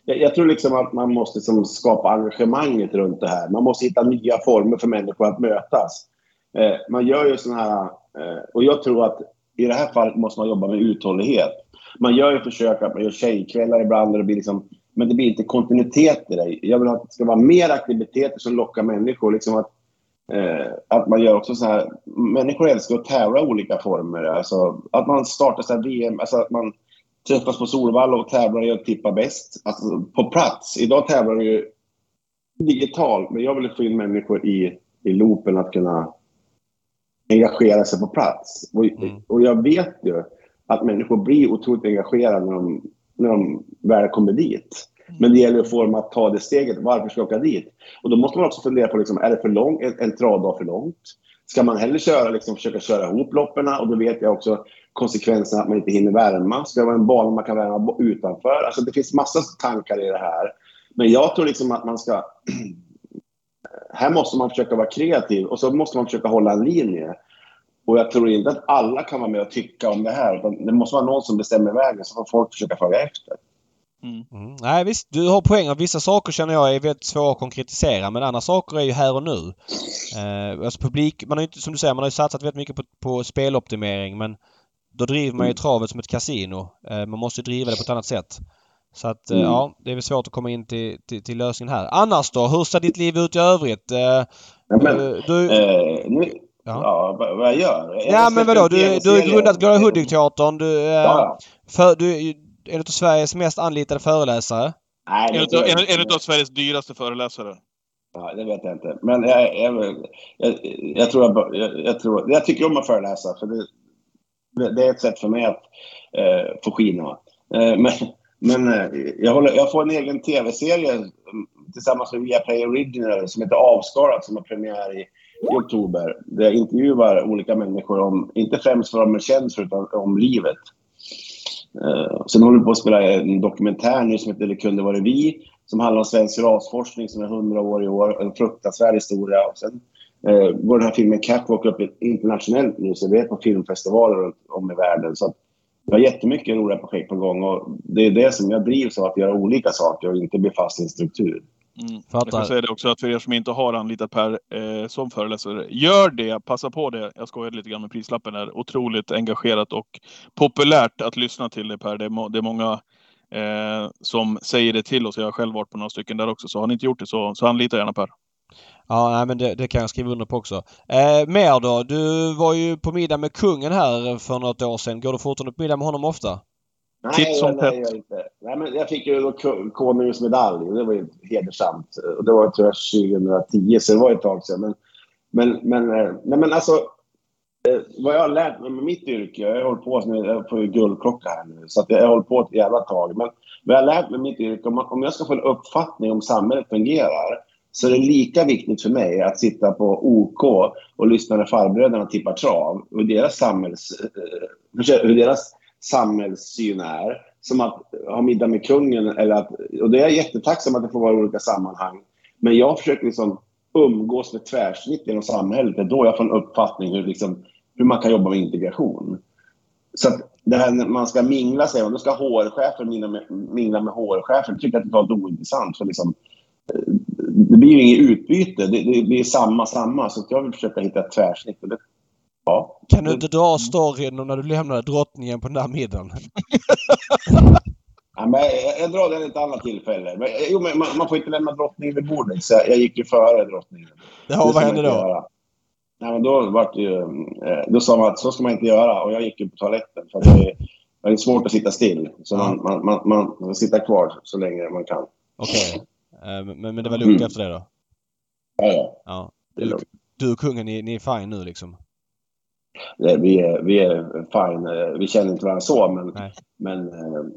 S4: Jag, jag, tror liksom att man måste liksom skapa engagemanget runt det här. Man måste hitta nya former för människor att mötas. Eh, man gör ju sådana här... Eh, och jag tror att i det här fallet måste man jobba med uthållighet. Man gör ju försök att man gör tjejkvällar ibland och det blir liksom, men det blir inte kontinuitet i det. Jag vill att det ska vara mer aktiviteter som lockar människor. Liksom att, eh, att man gör också så här... Människor älskar att tävla i olika former. Alltså, att man startar så här VM, alltså att man träffas på Solvalla och tävlar i att tippa bäst. Alltså på plats. Idag tävlar vi ju digitalt, men jag vill få in människor i, i loopen att kunna engagera sig på plats. Och, mm. och jag vet ju att människor blir otroligt engagerade när de, när de väl kommer dit. Mm. Men det gäller att få dem att ta det steget. Varför ska jag åka dit? Och då måste man också fundera på, liksom, är det för lång, en, en travdag för långt? Ska man hellre köra, liksom, försöka köra ihop loppen? Och då vet jag också konsekvenserna att man inte hinner värma. Ska det vara en bana man kan värma utanför? Alltså det finns massa tankar i det här. Men jag tror liksom att man ska här måste man försöka vara kreativ och så måste man försöka hålla en linje. Och jag tror inte att alla kan vara med och tycka om det här. Utan det måste vara någon som bestämmer vägen så får folk försöka följa efter.
S2: Mm. Mm. Nej visst, du har poäng. Vissa saker känner jag är väldigt svåra att konkretisera men andra saker är ju här och nu. Eh, alltså publik, man har ju inte, som du säger, man har ju satsat väldigt mycket på, på speloptimering men då driver man ju mm. travet som ett kasino. Eh, man måste driva det på ett annat sätt. Så att eh, mm. ja, det är väl svårt att komma in till, till, till, lösningen här. Annars då? Hur ser ditt liv ut i övrigt? Eh,
S4: ja, men, du... Eh, nu, ja. ja, vad jag gör?
S2: Ja, men vadå? Du, du har grundat Glada Hudik-teatern. Du, ja. För, du är en av Sveriges mest anlitade föreläsare.
S1: Nej, en, av, en, en av Sveriges dyraste föreläsare.
S4: Ja, det vet jag inte. Men jag, jag, jag, jag tror jag, jag, tror, jag tycker om att föreläsa. För det, det är ett sätt för mig att eh, få skina. Eh, men men eh, jag, håller, jag får en egen tv-serie mm, tillsammans med Viaplay Original som heter Avskalat som har premiär i, i oktober. Där jag intervjuar olika människor om, inte främst vad de är känns för, utan om livet. Eh, sen håller vi på att spela en dokumentär nu som heter Det kunde varit vi, som handlar om svensk rasforskning som är 100 år i år, en fruktansvärd historia. Och sen uh, går den här filmen Catwalk upp internationellt nu, så vi är på filmfestivaler runt om i världen. Så vi har jättemycket roliga projekt på gång och det är det som jag drivs av, att göra olika saker och inte bli fast i en struktur.
S1: Mm. Jag kan säga det också att för er som inte har anlitat Per eh, som föreläsare, gör det, passa på det. Jag skojade lite grann med prislappen där. Otroligt engagerat och populärt att lyssna till det Per. Det är, må det är många eh, som säger det till oss. Jag har själv varit på några stycken där också, så har ni inte gjort det så, så anlita gärna Per.
S2: Ja, nej, men det, det, kan jag skriva under på också. Eh, mer då? Du var ju på middag med kungen här för något år sedan. Går du fortfarande på middag med honom ofta?
S4: Nej, Tips nej, nej, jag inte. Nej, men jag fick ju konungens medalj och det var ju hedersamt. Och det var tror jag 2010, så det var ett tag sedan. Men, men, men, eh, nej, men alltså, eh, vad jag har lärt mig med mitt yrke, jag har hållit på, jag får ju guldklocka här nu, så att jag har hållit på ett jävla tag. Men vad jag har lärt mig med mitt yrke, om jag ska få en uppfattning om samhället fungerar, så det är lika viktigt för mig att sitta på OK och lyssna när farbröderna tippar trav och deras, samhälls, eh, hur deras samhällssyn är som att ha middag med kungen. Eller att, och det är jag jättetacksam att det får vara i olika sammanhang. Men jag försöker liksom umgås med tvärsnitt genom samhället. Det är då jag får en uppfattning hur, liksom, hur man kan jobba med integration. Så att det här när man ska mingla sig, och då ska HR-chefen mingla med, mingla med HR-chefen, tycker jag att det är totalt ointressant. För liksom, eh, det blir ju inget utbyte. Det, det blir samma, samma. Så jag vill försöka hitta ett tvärsnitt. Det,
S2: ja. Kan du inte dra storyn om när du lämnade drottningen på den där middagen?
S4: ja, men jag, jag drar den ett annat tillfälle. Men, jo, men man, man, får inte lämna drottningen vid bordet. Så jag, jag gick ju före drottningen.
S2: Ja, vad hände då?
S4: Nej, men då, var det ju, eh, då sa man att så ska man inte göra. Och jag gick ju på toaletten. För det, det är svårt att sitta still. Så man, man, man, man sitter kvar så länge man kan.
S2: Okej. Okay. Eh, men, men det var lugnt mm. efter det då?
S4: Ja,
S2: ja. Du, du och kungen, ni, ni är fine nu liksom?
S4: vi, är, vi är fine. Eh, vi känner inte varandra så, men, men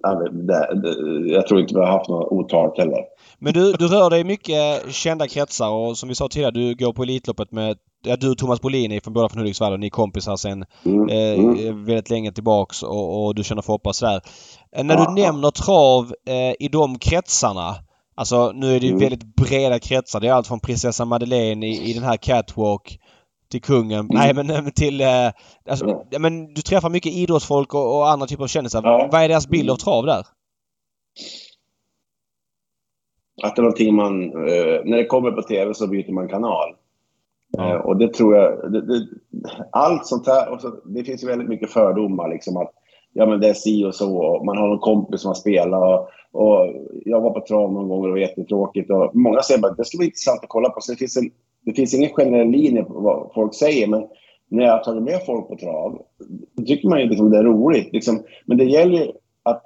S4: äh, det, det, jag tror inte vi har haft något otalt heller.
S2: Men du, du rör dig i mycket kända kretsar och som vi sa tidigare, du går på Elitloppet med Ja, du och Thomas Bolin är från båda från Hudiksvall och ni är kompisar sen mm, eh, mm. väldigt länge tillbaks och, och, du känner för hoppas där. när du nämner trav eh, i de kretsarna Alltså nu är det ju mm. väldigt breda kretsar. Det är allt från prinsessa Madeleine i, i den här Catwalk till kungen. Mm. Nej men till... Eh, alltså, ja. men du träffar mycket idrottsfolk och, och andra typer av kändisar. Ja. Vad är deras bild av trav där?
S4: Att det är någonting man... Eh, när det kommer på TV så byter man kanal. Ja. Eh, och det tror jag... Det, det, allt sånt här... Så, det finns ju väldigt mycket fördomar liksom att ja men det är si och så och man har någon kompis som har spelat och, och jag var på trav någon gång och det var jättetråkigt och många säger att det skulle vara intressant att kolla på. Så det finns, en, det finns ingen generell linje på vad folk säger men när jag har tagit med folk på trav då tycker man ju liksom det är roligt. Liksom, men det gäller att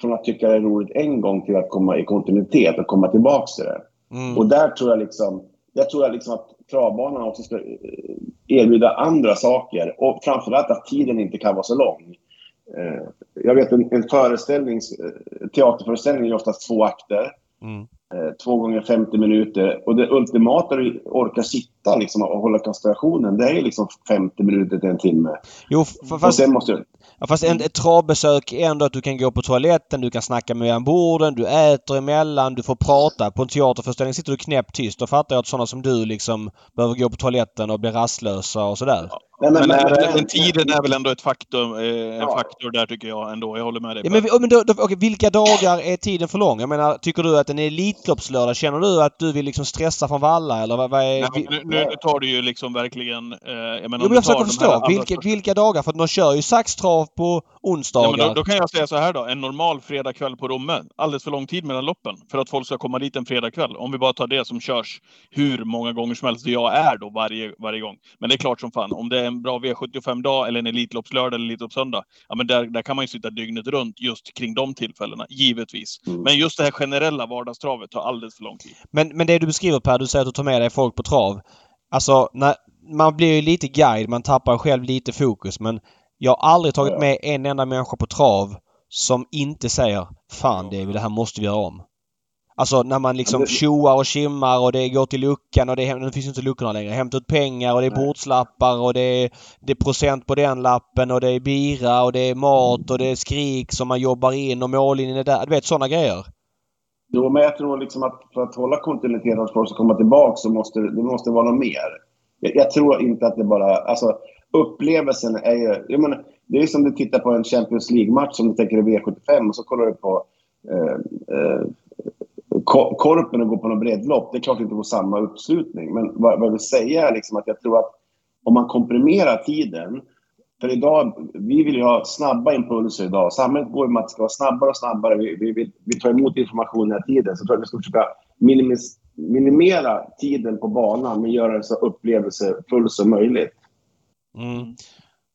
S4: från att tycka det är roligt en gång till att komma i kontinuitet och komma tillbaka till det. Mm. Och där tror jag liksom, jag tror liksom att travbanan också ska erbjuda andra saker och framförallt att tiden inte kan vara så lång. Eh, jag vet en, en föreställning, eh, teaterföreställning är oftast två akter. Mm. Eh, två gånger 50 minuter. Och det ultimata är att orka sitta sitta liksom, och hålla koncentrationen. Det är liksom 50 minuter till en timme.
S2: Jo, fast, och sen måste du... Ja, fast en, ett travbesök är ändå att du kan gå på toaletten, du kan snacka med borden, du äter emellan, du får prata. På en teaterföreställning sitter du knäpptyst. Då fattar jag att sådana som du liksom behöver gå på toaletten och bli rastlösa och sådär. Ja.
S1: Nej, men, men, men, men, tiden är väl ändå ett faktum, eh, en ja. faktor där tycker jag ändå. Jag håller med dig.
S2: Ja, men, men då, då, okay, vilka dagar är tiden för lång? Jag menar, tycker du att en Elitloppslördag, känner du att du vill liksom stressa från Valla eller vad, vad är...
S1: Nej, nu, nu, nu, tar du ju liksom verkligen... Eh,
S2: jag menar, jo, men jag försöker förstå. Vilka, vilka dagar? För de kör ju saxtrav på onsdagar. Ja,
S1: men då, då, kan jag säga så här då. En normal fredagkväll på Romme. Alldeles för lång tid mellan loppen för att folk ska komma dit en fredagkväll. Om vi bara tar det som körs hur många gånger som helst, jag är då varje, varje gång. Men det är klart som fan, om det är en bra V75-dag eller en Elitloppslördag eller Elitloppssöndag, ja men där, där kan man ju sitta dygnet runt just kring de tillfällena, givetvis. Mm. Men just det här generella vardagstravet tar alldeles för lång tid.
S2: Men, men det du beskriver Per, du säger att du tar med dig folk på trav. Alltså, när, man blir ju lite guide, man tappar själv lite fokus men jag har aldrig tagit med en enda människa på trav som inte säger Fan David, det här måste vi göra om. Alltså när man liksom tjoar och kimmar och det går till luckan och det, är, finns inte luckorna längre. Hämta ut pengar och det är bordslappar och det är, det är procent på den lappen och det är bira och det är mat och det är skrik som man jobbar in och mållinjen är där. Du vet sådana grejer.
S4: Jo, men jag tror liksom att för att hålla kontinuiteten och folk ska komma tillbaka så måste det måste vara något mer. Jag, jag, tror inte att det bara... Alltså upplevelsen är ju... Jag menar, det är som du tittar på en Champions League-match som du tänker är V75 och så kollar du på eh, eh, Korpen och går på något breddlopp. Det är klart inte får samma uppslutning. Men vad, vad jag vill säga är liksom att jag tror att om man komprimerar tiden för idag, vi vill ju ha snabba impulser idag. Samhället går med att det ska vara snabbare och snabbare. Vi, vi, vi, vi tar emot information hela tiden. Så jag tror att vi ska försöka minimis, minimera tiden på banan men göra det så upplevelsefull som möjligt. Mm.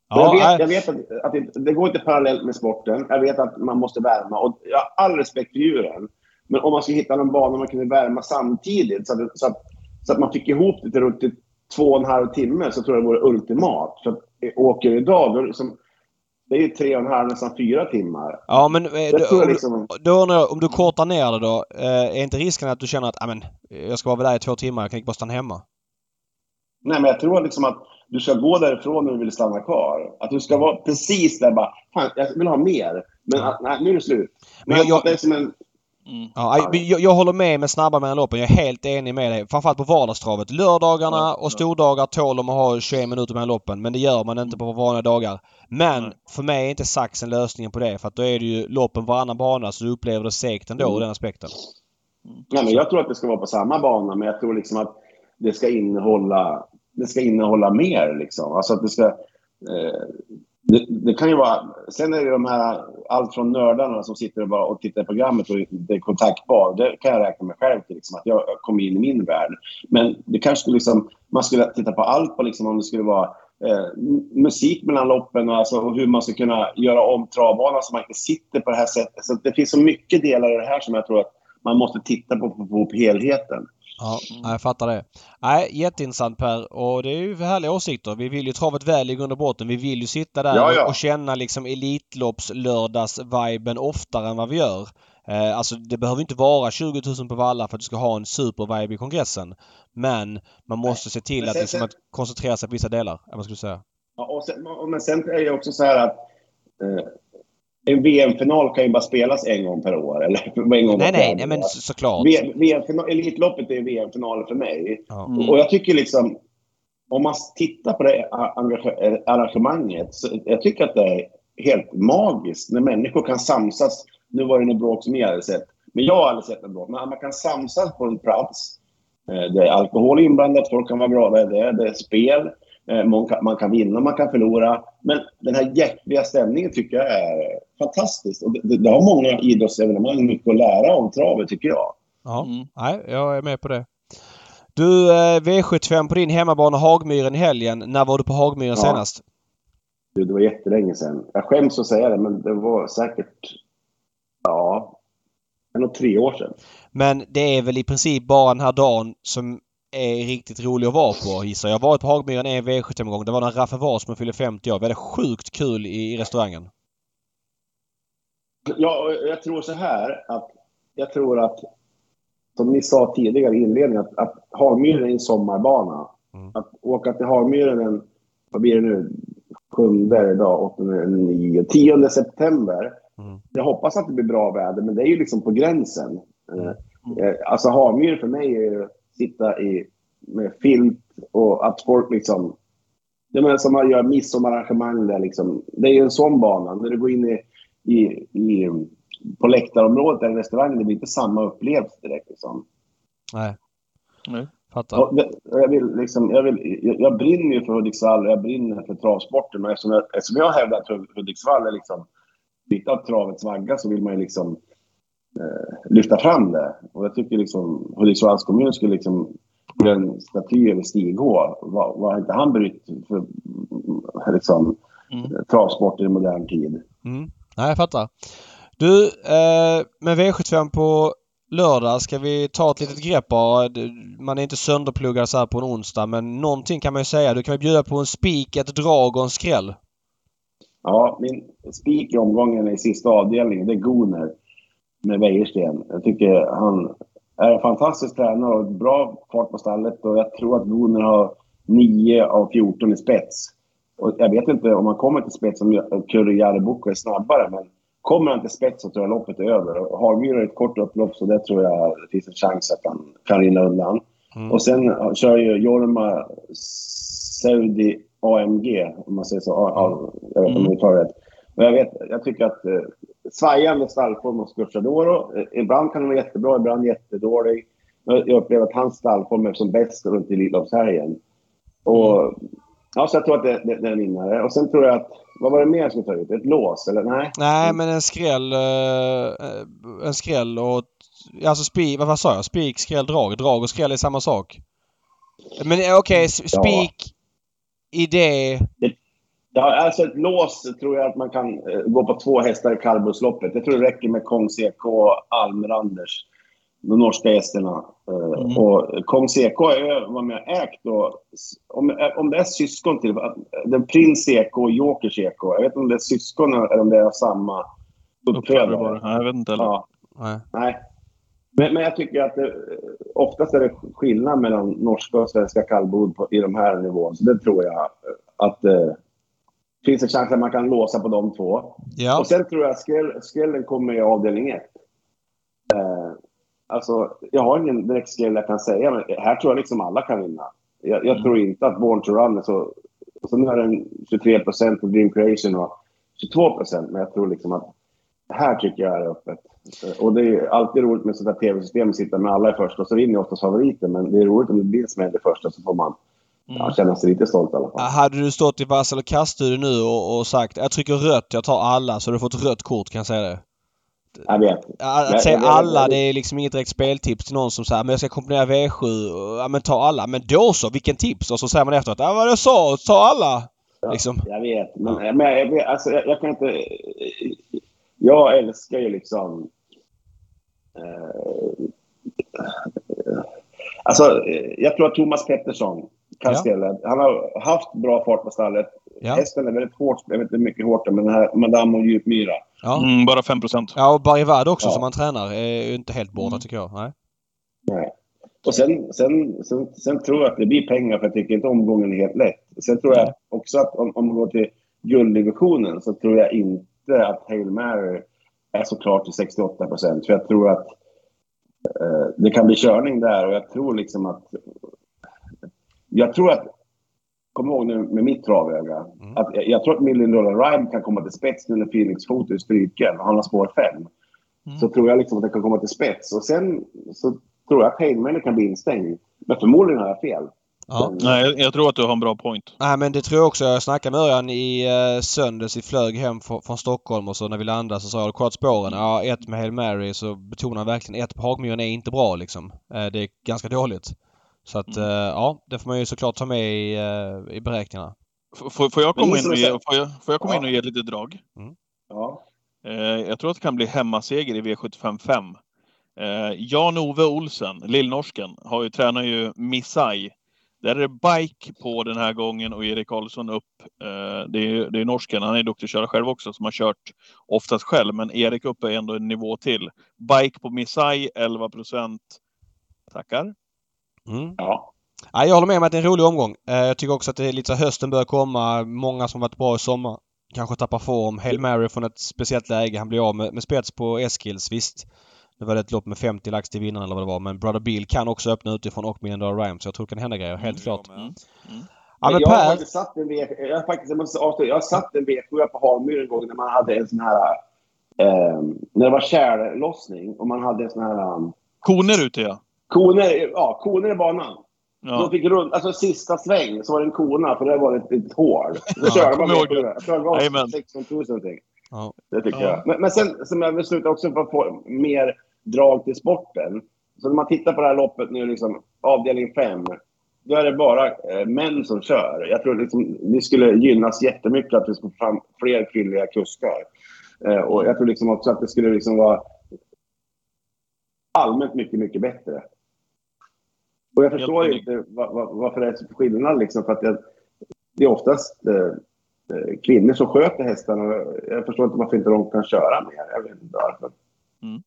S4: Ja, jag vet, jag vet att, att det, det, går inte parallellt med sporten. Jag vet att man måste värma. Och jag har all respekt för djuren. Men om man ska hitta någon bana man kunde värma samtidigt så att, så att, så att man fick ihop det till runt två och en halv timme så tror jag det vore ultimat. För att åker idag, då liksom, det är ju tre och en halv, nästan fyra timmar.
S2: Ja, men eh, då, liksom... då undrar jag, om du kortar ner det då. Eh, är inte risken att du känner att amen, jag ska vara där i två timmar, jag kan inte bara stanna hemma?
S4: Nej, men jag tror liksom att du ska gå därifrån när du vill stanna kvar. Att du ska vara precis där bara, fan, jag vill ha mer. Men att, nej, nu är det slut. Men jag, jag, det är som en
S2: Mm. Ja, jag, jag, håller med med snabba mellan loppen. Jag är helt enig med dig. Framförallt på vardagstravet. Lördagarna och stordagar tål de att ha 21 minuter mellan loppen. Men det gör man inte på vanliga dagar. Men Nej. för mig är inte saxen lösningen på det. För att då är det ju loppen varannan bana så du upplever det segt ändå mm. ur den aspekten.
S4: Mm. Nej, men jag tror att det ska vara på samma bana men jag tror liksom att det ska innehålla, det ska innehålla mer. Liksom. Alltså att det ska... Eh, det, det, kan ju vara... Sen är det de här, allt från nördarna som sitter och, bara, och tittar på programmet och inte är kontaktbar. Det kan jag räkna mig själv till, liksom, att jag kommer in i min värld. Men det kanske skulle liksom, man skulle titta på allt på liksom, om det skulle vara eh, musik mellan loppen och, alltså, och hur man ska kunna göra om travbanan så man inte sitter på det här sättet. Så det finns så mycket delar i det här som jag tror att man måste titta på för att få ihop helheten.
S2: Ja, jag fattar det. Nej, jätteintressant Per. Och det är ju härliga åsikter. Vi vill ju travet väl i grund och botten. Vi vill ju sitta där ja, ja. och känna liksom Elitloppslördags-viben oftare än vad vi gör. Eh, alltså det behöver inte vara 20 000 på Valla för att du ska ha en super-vibe i kongressen. Men man måste se till att, sen, liksom, att koncentrera sig på vissa delar, vad skulle säga.
S4: Ja, och sen, men sen är det också så här att eh, en VM-final kan ju bara spelas en gång per år. Eller en gång
S2: nej, nej, nej, men så, såklart.
S4: VM, Elitloppet är VM-finalen för mig. Mm. Och jag tycker liksom, om man tittar på det arrangemanget, så jag tycker att det är helt magiskt när människor kan samsas. Nu var det något bråk som ni hade sett, men jag har aldrig sett något bråk. Men man kan samsas på en plats. Eh, det är alkohol inblandat, folk kan vara glada i det. Det är spel. Eh, man kan, man kan vinna, man kan förlora. Men den här hjärtliga stämningen tycker jag är fantastisk. Och det, det har många idrottsevenemang mycket att lära om travet, tycker jag.
S2: Ja, mm. nej, jag är med på det. Du, eh, V75 på din hemmabana Hagmyren i helgen. När var du på Hagmyren ja. senast?
S4: Du, det var jättelänge sedan. Jag skäms att säga det, men det var säkert... Ja, det nog tre år sedan.
S2: Men det är väl i princip bara den här dagen som är riktigt rolig att vara på gissar jag. har varit på Hagmyren en V75-gång. Det var när Raffe Wasman fyllde 50 år. Vi hade sjukt kul i, i restaurangen.
S4: Ja, jag tror så här att jag tror att som ni sa tidigare i inledningen att, att Hagmyren är en sommarbana. Mm. Att åka till Hagmyren en, vad blir det nu, sjunde idag, åttonde, nio, tionde september. Mm. Jag hoppas att det blir bra väder, men det är ju liksom på gränsen. Mm. Eh, alltså Hagmyren för mig är ju sitta i, med filt och att folk liksom... Jag menar som man gör midsommararrangemang där liksom. Det är ju en sån bana. När du går in i, i, i på läktarområdet eller restaurangen, det blir inte samma upplevelse direkt. Liksom.
S2: Nej.
S1: Nej.
S2: Fattar.
S4: Jag, vill liksom, jag, vill, jag, jag brinner ju för Hudiksvall och jag brinner för travsporten. Men eftersom jag, eftersom jag hävdar att Hudiksvall är liksom lite av travets vagga så vill man ju liksom eh, lyfta fram det. Och jag tycker liksom Hudiksvalls kommun skulle liksom en staty över Stig H. Vad, har inte han brytt för liksom, mm. travsport i modern tid?
S2: Mm. Nej, jag fattar. Du, eh, med V75 på lördag ska vi ta ett litet grepp bara. Man är inte sönderpluggad så här på en onsdag men någonting kan man ju säga. Du kan väl bjuda på en spik, ett drag och en skräll?
S4: Ja, min spik i omgången i sista avdelningen, det är Goner med Wäjersten. Jag tycker han är en fantastisk tränare och bra fart på stallet och jag tror att Goner har 9 av 14 i spets. Och jag vet inte om han kommer till spets om Kurre Jarreboko är snabbare, men Kommer han till spets så tror jag loppet är över. Hagmyr är ett kort upplopp så det tror jag det finns en chans att han kan rinna undan. Mm. Och sen kör ju Jorma Saudi AMG, om man säger så. Ja, jag vet inte om jag uttalar rätt. Men jag, vet, jag tycker att eh, svajande stallform hos Gucciadoro. Eh, ibland kan han vara jättebra, ibland jättedålig. Jag upplever att hans stallform är som bäst runt Elitloppshelgen. Och. Ja, så jag tror att det, det, det är en vinnare. Och sen tror jag att... Vad var det mer skulle ta ut? Ett lås, eller? Nej?
S2: Nej, men en skräll... Uh, en skräll och... Alltså spik... Vad sa jag? Spik, skräll, drag. Drag och skräll är samma sak. Men okej, okay, spik... Ja. Idé...
S4: Ja, alltså ett lås tror jag att man kan uh, gå på två hästar i kallblodsloppet. Jag tror det räcker med Kong CK och Almranders de norska gästerna. Eh, mm. Och Kong CK var med och ägt då, om, om det är syskon till, den prins CK och Joker CK, jag vet inte om det är syskon eller om det är samma
S1: uppfödare. Jag vet inte. Ja.
S4: Nej. Nej. Men, men jag tycker att det, oftast är det skillnad mellan norska och svenska kallblod i de här nivåerna. Så det tror jag att eh, finns en chans att man kan låsa på de två. Ja. Och sen tror jag att skrällen kommer i avdelning 1. Eh, Alltså, jag har ingen direkt skräll jag kan säga, men här tror jag liksom alla kan vinna. Jag, jag mm. tror inte att Born to Run är så... Så nu är den 23 procent på Dream Creation och 22 procent, men jag tror liksom att här tycker jag är öppet. Och det är alltid roligt med sådana tv-system, sitta med alla i första, och så vinner oftast favoriten, men det är roligt om det blir som i första så får man mm. ja, känna sig lite stolt i alla fall.
S2: Hade du stått i vassal och nu och, och sagt jag trycker rött, jag tar alla, så hade du fått rött kort kan jag säga det.
S4: Jag vet.
S2: Att säga alla, det är liksom inget direkt speltips till någon som säger men jag ska kombinera V7. Ja men ta alla. Men då så, vilken tips? Och så säger man efteråt, ja vad jag sa, ta alla.
S4: Ja, liksom. Jag vet. Men, men jag, vet, alltså, jag, jag, kan inte... Jag älskar ju liksom... Eh, alltså, jag tror att Thomas Pettersson kan ja. Han har haft bra fart på stallet. Ja. Hästen är väldigt hårt, jag vet inte hur mycket hårt men den här Madame och Djupmyra.
S1: Ja. Mm, bara 5 procent.
S2: Ja, och Barivad också ja. som han tränar är ju inte helt borta mm. tycker jag. Nej.
S4: Nej. Och sen, sen, sen, sen, tror jag att det blir pengar för jag tycker inte omgången är helt lätt. Sen tror jag också att om, om man går till gulddivisionen så tror jag inte att Hail Mary är så klart till 68 procent. För jag tror att eh, det kan bli körning där och jag tror liksom att... Jag tror att kom ihåg nu med mitt travöga. Mm. Att jag, jag, tror att Million Dollar Ride kan komma till spets nu när Felix Foto är stryken han har spår 5. Mm. Så tror jag liksom att det kan komma till spets. Och sen så tror jag att Hainmiller kan bli instängd. Men förmodligen har jag fel.
S1: Ja. Nej, jag, tror att du har en bra point.
S2: Nej, men det tror jag också. Jag snackade med Örjan i uh, söndags. Vi flög hem från Stockholm och så när vi landade så sa jag kvart spåren. Ja, ett med Hail Mary så betonar han verkligen ett på Hagmyren är inte bra liksom. Uh, det är ganska dåligt. Så att mm. ja, det får man ju såklart ta med i, eh, i beräkningarna.
S1: Får, får, jag komma in och ge, får jag, får jag komma ja. in och ge lite drag? Mm.
S4: Ja.
S1: Eh, jag tror att det kan bli hemmaseger i V75 5. Eh, Jan-Ove Olsen, lillnorsken, har ju, tränar ju Missai. Där är det bike på den här gången och Erik Karlsson upp. det, är, det är norsken, han är duktig att köra själv också, som har kört oftast själv. Men Erik upp är ändå en nivå till. Bike på Missai, 11 procent. Tackar.
S2: Mm. Ja. Ja, jag håller med om att det är en rolig omgång. Eh, jag tycker också att det är lite så hösten börjar komma. Många som varit bra i sommar kanske tappar form. Hail Mary från ett speciellt läge. Han blir av med, med spets på Eskils. Visst, det var ett lopp med 50 lax till vinnaren eller vad det var. Men Brother Bill kan också öppna utifrån och Million Dollar Rhyme. Så jag tror det kan hända grejer. Helt klart.
S4: Mm. Mm. Ja, men jag, har faktiskt satt en v, jag, har faktiskt, jag, måste avsluta, jag har satt en V7 på Harmyr en gång när man hade en sån här... Eh, när det var tjällossning och man hade en sån här... Um,
S1: koner ute ja.
S4: Koner, ja, koner i banan. Ja. De fick runt, alltså sista sväng så var det en kona för det var ett litet hål. Så ja, körde man med på det. Jag tror det var 16 000 någonting. Ja. Det tycker ja. jag. Men, men sen som jag vill sluta också för att få mer drag till sporten. Så när man tittar på det här loppet nu, liksom, avdelning 5. Då är det bara eh, män som kör. Jag tror liksom, vi skulle gynnas jättemycket att vi skulle få fram fler kvinnliga kuskar. Eh, och jag tror liksom också att det skulle liksom vara allmänt mycket, mycket bättre. Och jag förstår inte varför det är så skillnad liksom. För att det, det är oftast eh, eh, kvinnor som sköter hästarna. Jag förstår inte varför inte de kan köra mer. Jag vet inte varför. Mm.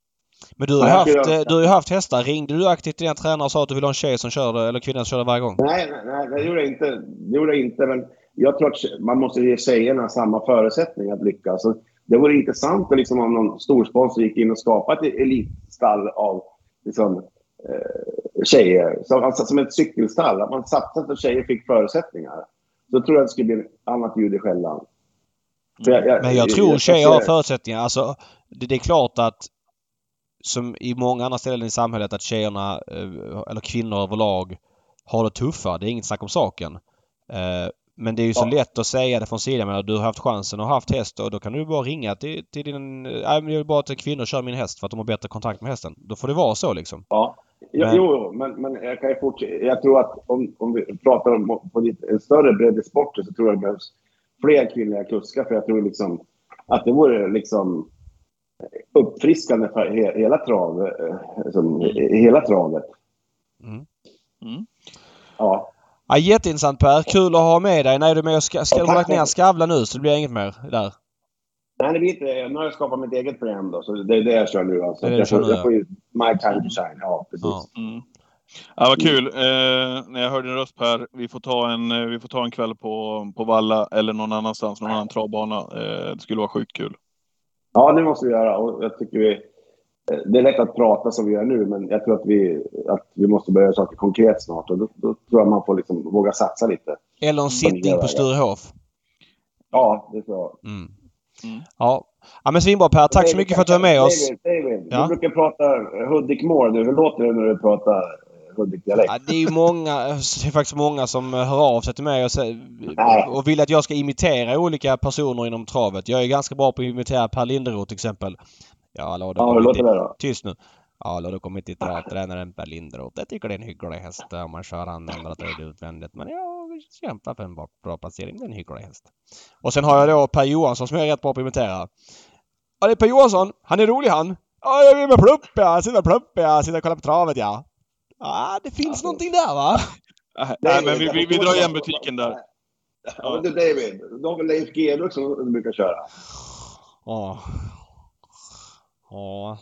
S2: Men du har, ju haft, jag... du har haft hästar. Ringde du aktivt till dina tränare och sa att du ville ha en tjej som körde, eller kvinna som körde varje gång?
S4: Nej, nej, nej det gjorde jag inte. Det gjorde jag inte. Men jag tror att man måste ge tjejerna samma förutsättningar att lyckas. Så det vore intressant liksom, om någon storsponsor gick in och skapade ett elitstall av liksom, eh, tjejer. Som, alltså, som ett cykelstall. Att man satsade så att tjejer fick förutsättningar. Då tror jag att det skulle bli ett annat ljud i skällan.
S2: Men jag tror tjejer har förutsättningar. Alltså, det, det är klart att som i många andra ställen i samhället att tjejerna, eh, eller kvinnor överlag, har det tuffa. Det är inget snack om saken. Eh, men det är ju så ja. lätt att säga det från sidan. Men du har haft chansen och haft häst och då kan du bara ringa till, till din... Nej, jag vill bara att kvinnor kör min häst för att de har bättre kontakt med hästen. Då får det vara så liksom.
S4: Ja. Jo, men... jo men, men jag kan ju fortsätta. Jag tror att om, om vi pratar om på en större bredd i sporten så tror jag det behövs fler kvinnliga kuskar. För jag tror liksom att det vore liksom uppfriskande för hela, trav, liksom, hela travet. Mm. Mm.
S2: Ja. Ja, jätteintressant Per. Kul att ha med dig. Nej, du med ska, ska ja, du lagt ner Skavla nu så det blir inget mer där?
S4: Nej, det blir inte. Nu har jag skapat mitt eget program då, så det är det jag kör nu. Alltså. Det jag, får, jag får ju My time to shine. Ja, precis. Ja. Mm.
S1: Ja, vad kul. Eh, när jag hörde din röst Per, vi får ta en, eh, vi får ta en kväll på, på Valla eller någon annanstans, någon annan travbana. Eh, det skulle vara sjukt kul.
S4: Ja, det måste vi göra och jag tycker vi... Eh, det är lätt att prata som vi gör nu, men jag tror att vi, att vi måste börja göra saker konkret snart och då, då tror jag man får liksom våga satsa lite.
S2: Eller en sitting på Sturehof.
S4: Ja, det tror jag. Mm.
S2: Mm. Ja. ja, men svinbra Per. Tack så mycket för att du var med oss.
S4: David, David ja? du brukar prata Hudik mål nu. Hur låter det när du pratar Hudik-dialekt?
S2: Ja, det är ju många, det är faktiskt många som hör av sig till mig och, och vill att jag ska imitera olika personer inom travet. Jag är ganska bra på att imitera Per Linderoth till exempel.
S4: Ja, hallå, ja hur låter det då?
S2: Tyst nu. Ja, då kommer till travtränaren Per Linderoth. Jag tycker det är en hygglig häst om man kör ändrat det utvändigt. Men jag kämpar för en bra placering. Det är en hygglig häst. Och sen har jag då Per Johansson som jag är rätt bra på att imitera. Ja, det är Per Johansson. Han är rolig han. Ja, jag vill med plupp ja. Sitta och plupp ja. Sitta och kolla på travet ja. Ja, det finns ja, någonting där va?
S1: Nej, men vi, vi, vi drar igen butiken där.
S4: Ja, men du David, de har väl Leif GW som brukar köra?
S2: Ja. Ja,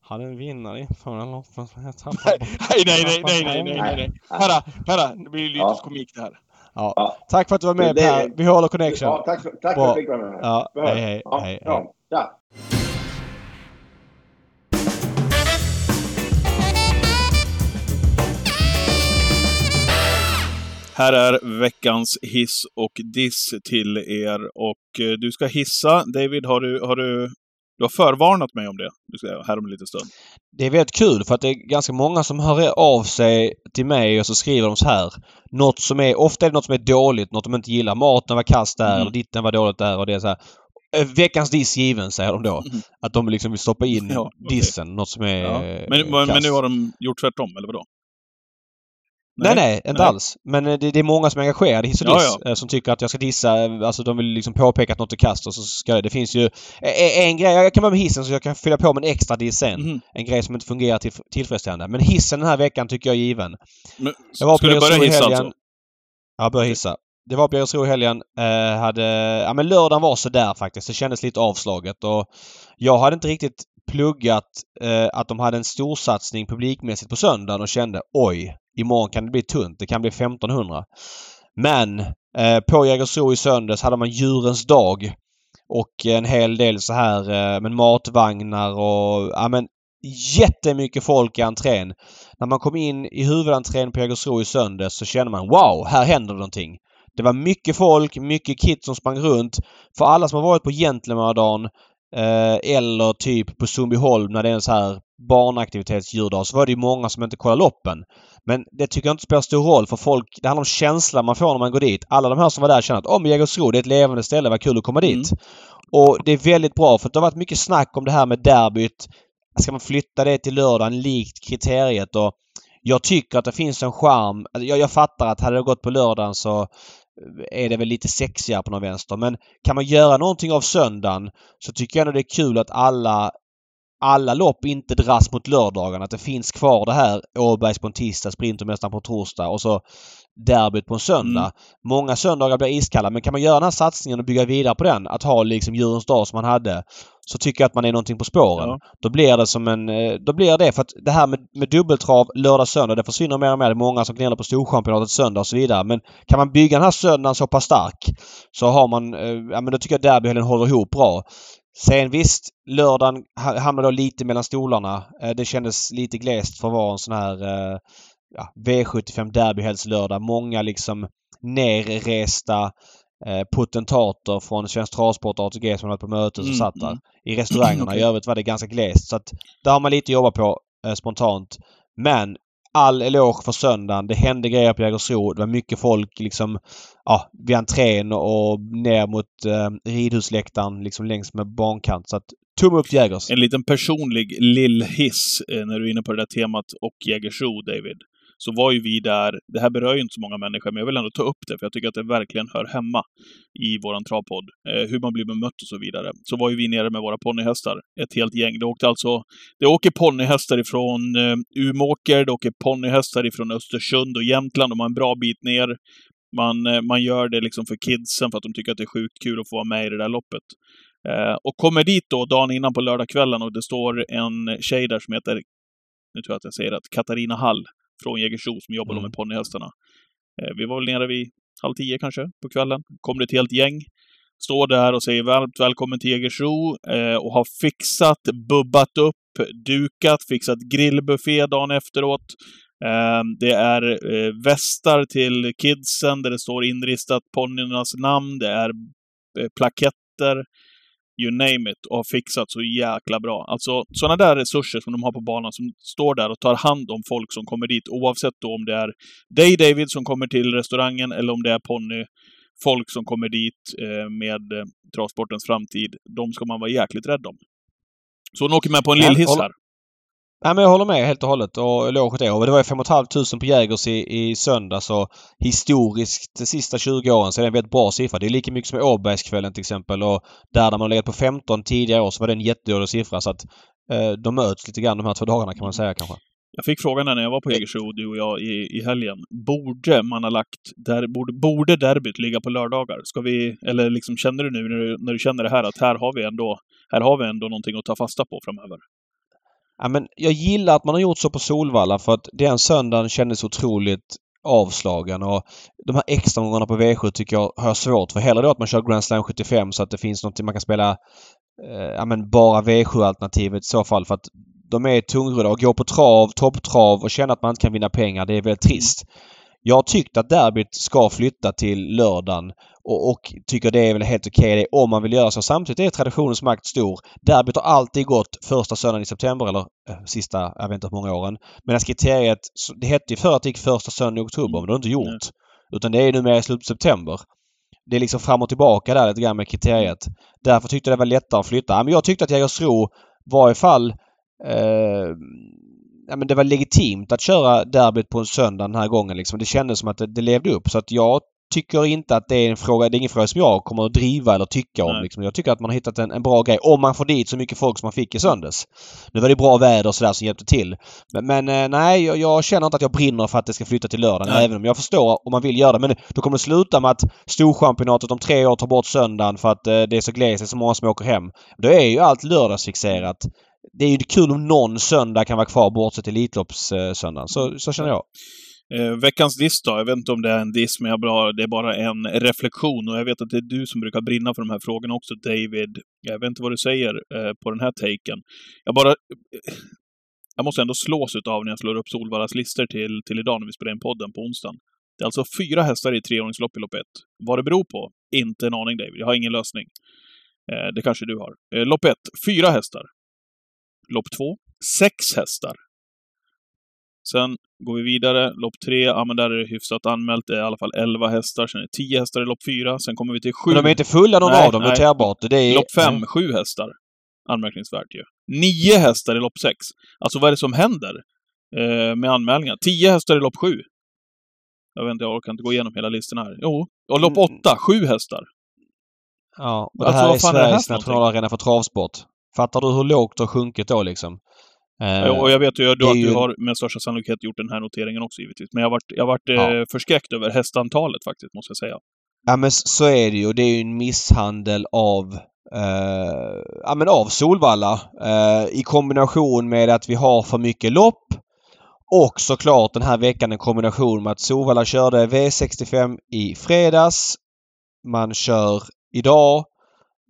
S2: hade en vinnare i förra loppet.
S1: Nej, nej, nej, nej, nej, nej, nej, nej. Herra, herra, det blir lite ja. komik det här.
S2: Ja. ja. Tack för att du var med Per. Vi håller connection.
S4: Ja, tack, tack för att jag fick vara med.
S2: Ja, hej, hej, ja. hej, hej. Ja.
S1: Här är veckans hiss och diss till er. Och eh, du ska hissa. David, har du, har du du har förvarnat mig om det här om en liten stund.
S2: Det är väldigt kul för att det är ganska många som hör av sig till mig och så skriver de så här. Något som är, ofta är det något som är dåligt, något de inte gillar. Maten var kass där, mm. eller ditten var dåligt där och det är så här. Eh, veckans diss given, säger de då. Mm. Att de liksom vill stoppa in ja, okay. dissen, något som är ja.
S1: men, men nu har de gjort tvärtom, eller vadå?
S2: Nej, nej, inte nej. alls. Men eh, det, det, är många som är engagerade i hiss och diss. Ja, ja. Som tycker att jag ska dissa. Eh, alltså de vill liksom påpeka att något är kast och så ska det. Det finns ju en grej. Jag kan vara med hissen så jag kan fylla på med en extra diss sen. Mm. En grej som inte fungerar till, tillfredsställande. Men hissen den här veckan tycker jag är given.
S1: Men, jag var ska du börja hissa alltså?
S2: Ja, börja hissa. Det var på Jägersro i helgen. Eh, hade, ja men lördagen var så där faktiskt. Det kändes lite avslaget och jag hade inte riktigt pluggat eh, att de hade en storsatsning publikmässigt på söndagen och kände oj, imorgon kan det bli tunt. Det kan bli 1500. Men eh, på Jägersro i söndags hade man djurens dag. Och en hel del så här eh, med matvagnar och ja men jättemycket folk i entrén. När man kom in i huvudentrén på Jägersro i söndags så kände man wow, här händer någonting. Det var mycket folk, mycket kids som sprang runt. För alla som har varit på Gentlemannadagen eller typ på Sundbyholm när det är en så här barnaktivitetsdjurdag så var det ju många som inte kollade loppen. Men det tycker jag inte spelar stor roll för folk. Det handlar om känslan man får när man går dit. Alla de här som var där känner att om Jägersro det är ett levande ställe, vad kul att komma dit. Mm. Och det är väldigt bra för det har varit mycket snack om det här med derbyt. Ska man flytta det till lördagen likt kriteriet och jag tycker att det finns en charm. Alltså, jag, jag fattar att hade det gått på lördagen så är det väl lite sexigare på någon vänster. Men kan man göra någonting av söndagen så tycker jag ändå det är kul att alla alla lopp inte dras mot lördagen. Att det finns kvar det här Åbergs på en tisdag, Sprintermästaren på en torsdag och så derbyt på en söndag. Mm. Många söndagar blir iskalla men kan man göra den här satsningen och bygga vidare på den, att ha liksom djurens dag som man hade, så tycker jag att man är någonting på spåren. Ja. Då blir det som en... Eh, då blir det för att det här med, med dubbeltrav lördag-söndag det försvinner mer och mer. Det är många som gnäller på Storchampionatet söndag och så vidare. Men kan man bygga den här söndagen så pass stark så har man... Eh, ja men då tycker jag derbyhelgen håller ihop bra. Sen visst, lördagen hamnade då lite mellan stolarna. Eh, det kändes lite glest för att vara en sån här ja, V75 derbyhelgslördag. Många liksom nerresta eh, potentater från Svensk Travsport och ATG som varit på möten som mm, satt där. Mm. I restaurangerna. okay. I övrigt var det ganska glest. Så att där har man lite att jobba på eh, spontant. Men all eloge för söndagen. Det hände grejer på Jägersro. Det var mycket folk liksom ja, vid entrén och ner mot eh, ridhusläktaren liksom längs med bankant. Så att tumme upp Jägers.
S1: En liten personlig lill-hiss eh, när du är inne på det där temat och Jägersro, David så var ju vi där, det här berör ju inte så många människor, men jag vill ändå ta upp det, för jag tycker att det verkligen hör hemma i våran travpodd. Eh, hur man blir bemött och så vidare. Så var ju vi nere med våra ponnyhästar, ett helt gäng. Det åkte alltså, det åker ponnyhästar ifrån eh, Umåker, det åker ponnyhästar ifrån Östersund och Jämtland, de har en bra bit ner. Man, eh, man gör det liksom för kidsen för att de tycker att det är sjukt kul att få vara med i det där loppet. Eh, och kommer dit då dagen innan på lördagskvällen och det står en tjej där som heter, nu tror jag att jag säger rätt, Katarina Hall från Jägersro som jobbar mm. med ponnyhästarna. Eh, vi var väl nere vid halv tio kanske på kvällen. Kom det ett helt gäng. Står där och säger varmt välkommen till Jägersro eh, och har fixat, bubbat upp, dukat, fixat grillbuffé dagen efteråt. Eh, det är västar till kidsen där det står inristat ponnyernas namn. Det är plaketter you name it, och har fixat så jäkla bra. Alltså sådana där resurser som de har på banan som står där och tar hand om folk som kommer dit, oavsett då om det är dig David som kommer till restaurangen eller om det är Ponny folk som kommer dit eh, med eh, travsportens framtid. De ska man vara jäkligt rädd om. Så hon åker med på en lillhiss här.
S2: Nej, men jag håller med helt och hållet och eloge till er. det var ju 5 500 på Jägers i, i söndags och historiskt de sista 20 åren så är det en väldigt bra siffra. Det är lika mycket som Åbergskvällen till exempel och där, där man har legat på 15 tidigare år så var det en jättedålig siffra så att eh, de möts lite grann de här två dagarna kan man säga kanske.
S1: Jag fick frågan när jag var på Jägersro, du och jag, i, i helgen. Borde man ha lagt... Där, borde, borde derbyt ligga på lördagar? Ska vi... Eller liksom känner du nu när du, när du känner det här att här har vi ändå... Här har vi ändå någonting att ta fasta på framöver?
S2: Ja, men jag gillar att man har gjort så på Solvalla för att den söndagen kändes otroligt avslagen och de här extra gångerna på V7 tycker jag har jag svårt för. Hellre då att man kör Grand Slam 75 så att det finns någonting man kan spela eh, ja, men bara V7-alternativet i så fall för att de är tungrodda och gå på trav, topptrav och känna att man inte kan vinna pengar. Det är väldigt trist. Mm. Jag har tyckt att derbyt ska flytta till lördagen och, och tycker det är väl helt okej okay om man vill göra så. Samtidigt är traditionens makt stor. Derbyt har alltid gått första söndagen i september eller äh, sista, jag vet inte hur många åren. Medan kriteriet, det hette ju förr att det gick första söndagen i oktober men det har inte gjort. Mm. Utan det är numera i slutet av september. Det är liksom fram och tillbaka där lite grann med kriteriet. Därför tyckte jag det var lättare att flytta. Men jag tyckte att Jägersro var i fall eh, ja, men det var legitimt att köra derbyt på en söndag den här gången. Liksom. Det kändes som att det, det levde upp. Så att jag tycker inte att det är en fråga, det är ingen fråga som jag kommer att driva eller tycka om. Liksom. Jag tycker att man har hittat en, en, bra grej. Om man får dit så mycket folk som man fick i söndags. Nu var det bra väder och sådär som hjälpte till. Men, men eh, nej, jag, jag, känner inte att jag brinner för att det ska flytta till lördagen. Nej. Även om jag förstår om man vill göra det. Men då kommer det sluta med att Storchampionatet om tre år tar bort söndagen för att eh, det är så glest, det är så många som åker hem. Då är ju allt lördagsfixerat det är ju kul om någon söndag kan vara kvar bortsett Elitloppssöndagen. Så, så känner jag.
S1: Eh, veckans diss då? Jag vet inte om det är en diss, men jag bara, det är bara en reflektion. Och jag vet att det är du som brukar brinna för de här frågorna också, David. Jag vet inte vad du säger eh, på den här taken. Jag bara... Jag måste ändå slås av när jag slår upp Solvallas listor till, till idag när vi spelar in podden på onsdagen. Det är alltså fyra hästar i treåringslopp i lopp ett. Vad det beror på? Inte en aning, David. Jag har ingen lösning. Eh, det kanske du har. Eh, lopp ett, fyra hästar. Lopp två, sex hästar. Sen går vi vidare. Lopp tre, ja men där är det hyfsat anmält. Det är i alla fall 11 hästar. Sen är det 10 hästar i lopp fyra. Sen kommer vi till sju.
S2: Men de är inte fulla någon av dem, noterbart. Det är...
S1: Lopp fem, mm. sju hästar. Anmärkningsvärt ju. Nio hästar i lopp sex. Alltså vad är det som händer eh, med anmälningar? Tio hästar i lopp sju. Jag vet inte, jag orkar inte gå igenom hela listan här. Jo. Och lopp mm. åtta, sju hästar.
S2: Ja, och det här alltså, är Sveriges nationalarena för travsport. Fattar du hur lågt det har sjunkit då liksom?
S1: Eh, och jag vet ju att du, ju... har med största sannolikhet gjort den här noteringen också givetvis. Men jag varit, jag varit ja. eh, förskräckt över hästantalet faktiskt, måste jag säga.
S2: Ja men så är det ju. Det är ju en misshandel av eh, ja, men av Solvalla eh, i kombination med att vi har för mycket lopp och såklart den här veckan en kombination med att Solvalla körde V65 i fredags. Man kör idag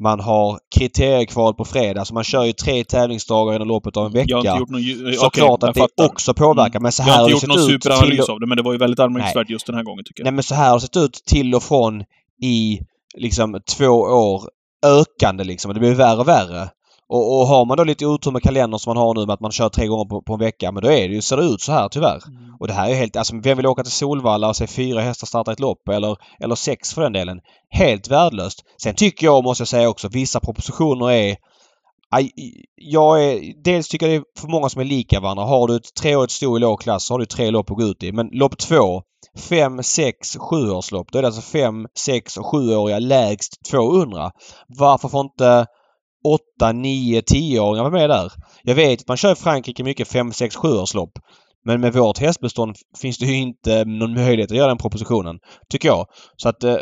S2: man har kriteriekval på fredag, så man kör ju tre tävlingsdagar inom loppet av en vecka. Någon... Såklart okay, att det fattar. också påverkar. Men så här
S1: jag har inte gjort någon superanalys av det, men det var ju väldigt anmärkningsvärt just den här gången tycker jag.
S2: Nej men så här har det sett ut till och från i liksom två år ökande liksom. Det blir värre och värre. Och, och har man då lite otur med kalendern som man har nu med att man kör tre gånger på, på en vecka, men då är det ju, ser det ut så här tyvärr. Mm. Och det här är helt, alltså vem vill åka till Solvalla och se fyra hästar starta ett lopp eller, eller sex för den delen? Helt värdelöst. Sen tycker jag, måste jag säga också, vissa propositioner är jag är, dels tycker jag det är för många som är lika varandra. Har du ett treårigt sto i låg klass så har du tre lopp att gå ut i. Men lopp två, fem, sex, sjuårslopp. Då är det alltså fem, sex och sjuåriga lägst 200. Varför får inte 8, 9, 10-åringar var med där. Jag vet att man kör i Frankrike mycket 5, 6, 7-årslopp. Men med vårt hästbestånd finns det ju inte någon möjlighet att göra den propositionen. Tycker jag. Så att eh,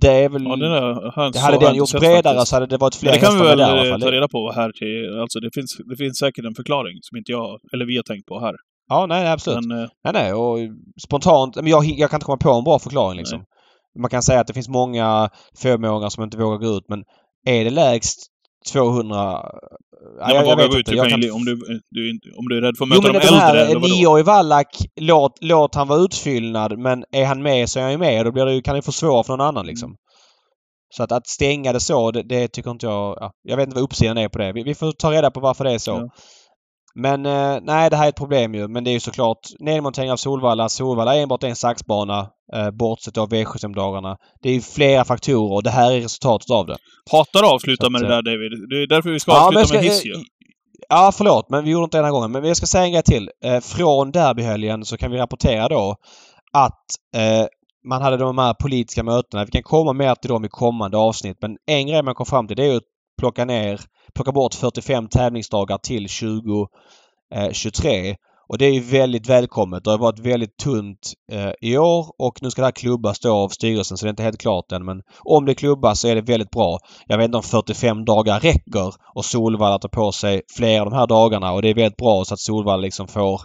S2: det är väl... Ja,
S1: är,
S2: det hade den gjort bredare faktiskt. så hade det varit fler
S1: hästar med där Det kan vi väl eh, ta reda på här till... Alltså det finns, det finns säkert en förklaring som inte jag, eller vi har tänkt på här.
S2: Ja, nej absolut. Men, eh, nej, nej. Och spontant... Men jag, jag kan inte komma på en bra förklaring liksom. Nej. Man kan säga att det finns många femåringar som inte vågar gå ut men är det lägst 200...
S1: Ja, jag, jag vet inte. Jag kan... om, du, du, om du är rädd för att möta jo, men de äldre,
S2: här nioårige Wallach, låt, låt han vara utfyllnad men är han med så är han ju med. Då blir det, kan det få svåra för någon annan liksom. Så att, att stänga det så, det, det tycker inte jag... Ja, jag vet inte vad uppsidan är på det. Vi, vi, får ta reda på varför det är så. Ja. Men eh, nej, det här är ett problem ju. Men det är ju såklart nedmontering av Solvalla. Solvalla är enbart en saxbana. Eh, bortsett av V75-dagarna. Det är ju flera faktorer och det här är resultatet av det.
S1: Hatar att avsluta med det där David. Det är därför vi ska ja, avsluta ska, med hiss ju.
S2: Ja, förlåt, men vi gjorde inte det den här gången. Men jag ska säga en grej till. Eh, från derbyhelgen så kan vi rapportera då att eh, man hade de här politiska mötena. Vi kan komma mer till dem i kommande avsnitt. Men en grej man kom fram till det är ju plocka ner, plocka bort 45 tävlingsdagar till 2023. Eh, och det är väldigt välkommet. Det har varit väldigt tunt eh, i år och nu ska det här klubbas då av styrelsen så det är inte helt klart än. Men om det klubbas så är det väldigt bra. Jag vet inte om 45 dagar räcker och Solvalla tar på sig flera av de här dagarna och det är väldigt bra så att Solvalla liksom får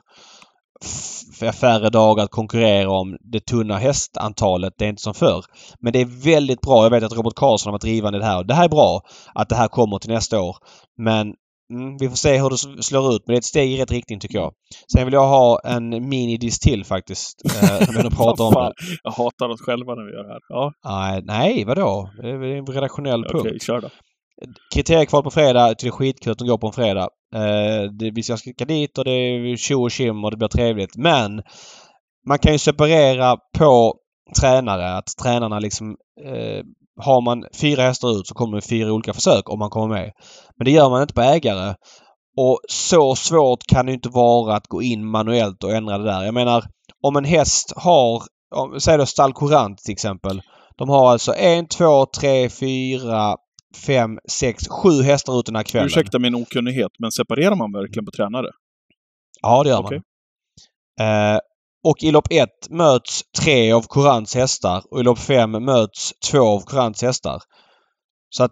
S2: färre dagar att konkurrera om det tunna hästantalet. Det är inte som förr. Men det är väldigt bra. Jag vet att Robert Karlsson har varit drivande i det här. Det här är bra att det här kommer till nästa år. Men Mm, vi får se hur det slår ut men det är ett steg i rätt riktning tycker jag. Sen vill jag ha en minidiss till faktiskt. Eh, när pratar om det.
S1: Jag hatar oss själva när vi gör det här. Ja.
S2: Nej, nej vadå? Det är en redaktionell punkt.
S1: Okej, kör då.
S2: Kriteriekval på fredag. Det är skitkul att de går på en fredag. Eh, det, vi ska skicka dit och det är tjo och tjim och det blir trevligt. Men man kan ju separera på tränare. Att tränarna liksom eh, har man fyra hästar ut så kommer det fyra olika försök om man kommer med. Men det gör man inte på ägare. Och så svårt kan det inte vara att gå in manuellt och ändra det där. Jag menar om en häst har, säg då stall Courant till exempel. De har alltså en, två, tre, fyra, fem, sex, sju hästar ut den här kvällen.
S1: Ursäkta min okunnighet, men separerar man verkligen på tränare?
S2: Ja, det gör okay. man. Eh, och i lopp 1 möts tre av Courants hästar och i lopp 5 möts två av Courants hästar. Så att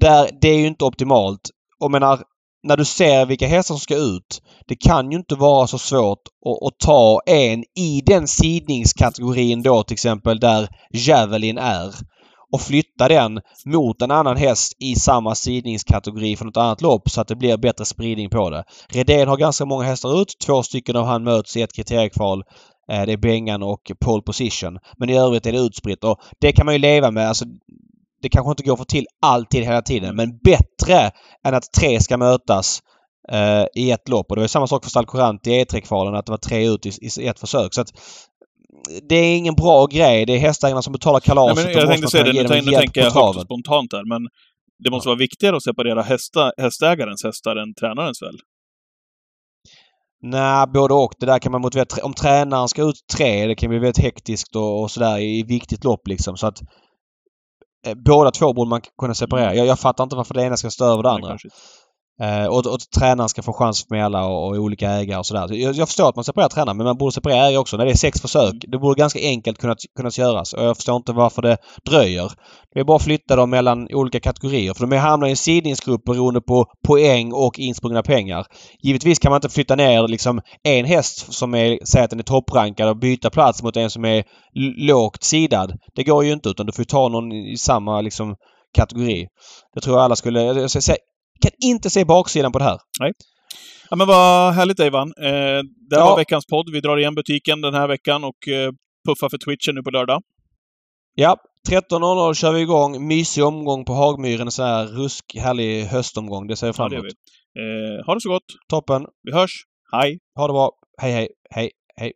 S2: där, det är ju inte optimalt. Och menar, när du ser vilka hästar som ska ut. Det kan ju inte vara så svårt att, att ta en i den sidningskategorin då till exempel där Javelin är och flytta den mot en annan häst i samma sidningskategori för något annat lopp så att det blir bättre spridning på det. Redén har ganska många hästar ut. Två stycken av han möts i ett kriteriekval. Eh, det är Bengan och pole position. Men i övrigt är det utspritt och det kan man ju leva med. Alltså, det kanske inte går att få till alltid hela tiden men bättre än att tre ska mötas eh, i ett lopp. Och det var samma sak för Stalcorant i E3-kvalen att det var tre ut i, i ett försök. Så att det är ingen bra grej. Det är hästägarna som betalar kalaset.
S1: Nej, men jag tänkte säga det. Nu, tänker jag högt spontant här, men det måste ja. vara viktigare att separera hästa, hästägarens hästar än tränarens väl?
S2: Nej, både och. Det där kan man motivera. Om tränaren ska ut tre, det kan bli väldigt hektiskt och, och sådär i viktigt lopp liksom. Så att eh, båda två borde man kunna separera. Mm. Jag, jag fattar inte varför det ena ska stå över det andra. Eh, och, och tränaren ska få chans med alla och, och olika ägare och sådär. Jag, jag förstår att man separerar tränaren men man borde separera ägare också. När det är sex försök. Det borde ganska enkelt kunna, kunna göras. Och jag förstår inte varför det dröjer. Det är bara att flytta dem mellan olika kategorier. För de hamnar i en sidningsgrupp beroende på poäng och insprungna pengar. Givetvis kan man inte flytta ner liksom en häst som är, säger att den är topprankad och byta plats mot en som är lågt sidad. Det går ju inte utan du får ta någon i samma liksom kategori. Det tror jag alla skulle... Jag ska säga, kan inte se baksidan på det här.
S1: Nej. Ja, men vad härligt Ivan. Eh, det ja. var veckans podd. Vi drar igen butiken den här veckan och eh, puffar för Twitchen nu på lördag.
S2: Ja, 13.00 kör vi igång. Mysig omgång på Hagmyren. En sån här rusk härlig höstomgång. Det ser jag fram emot.
S1: Ja, eh, ha det så gott!
S2: Toppen!
S1: Vi hörs! Hej!
S2: Ha det bra! Hej, hej, hej, hej!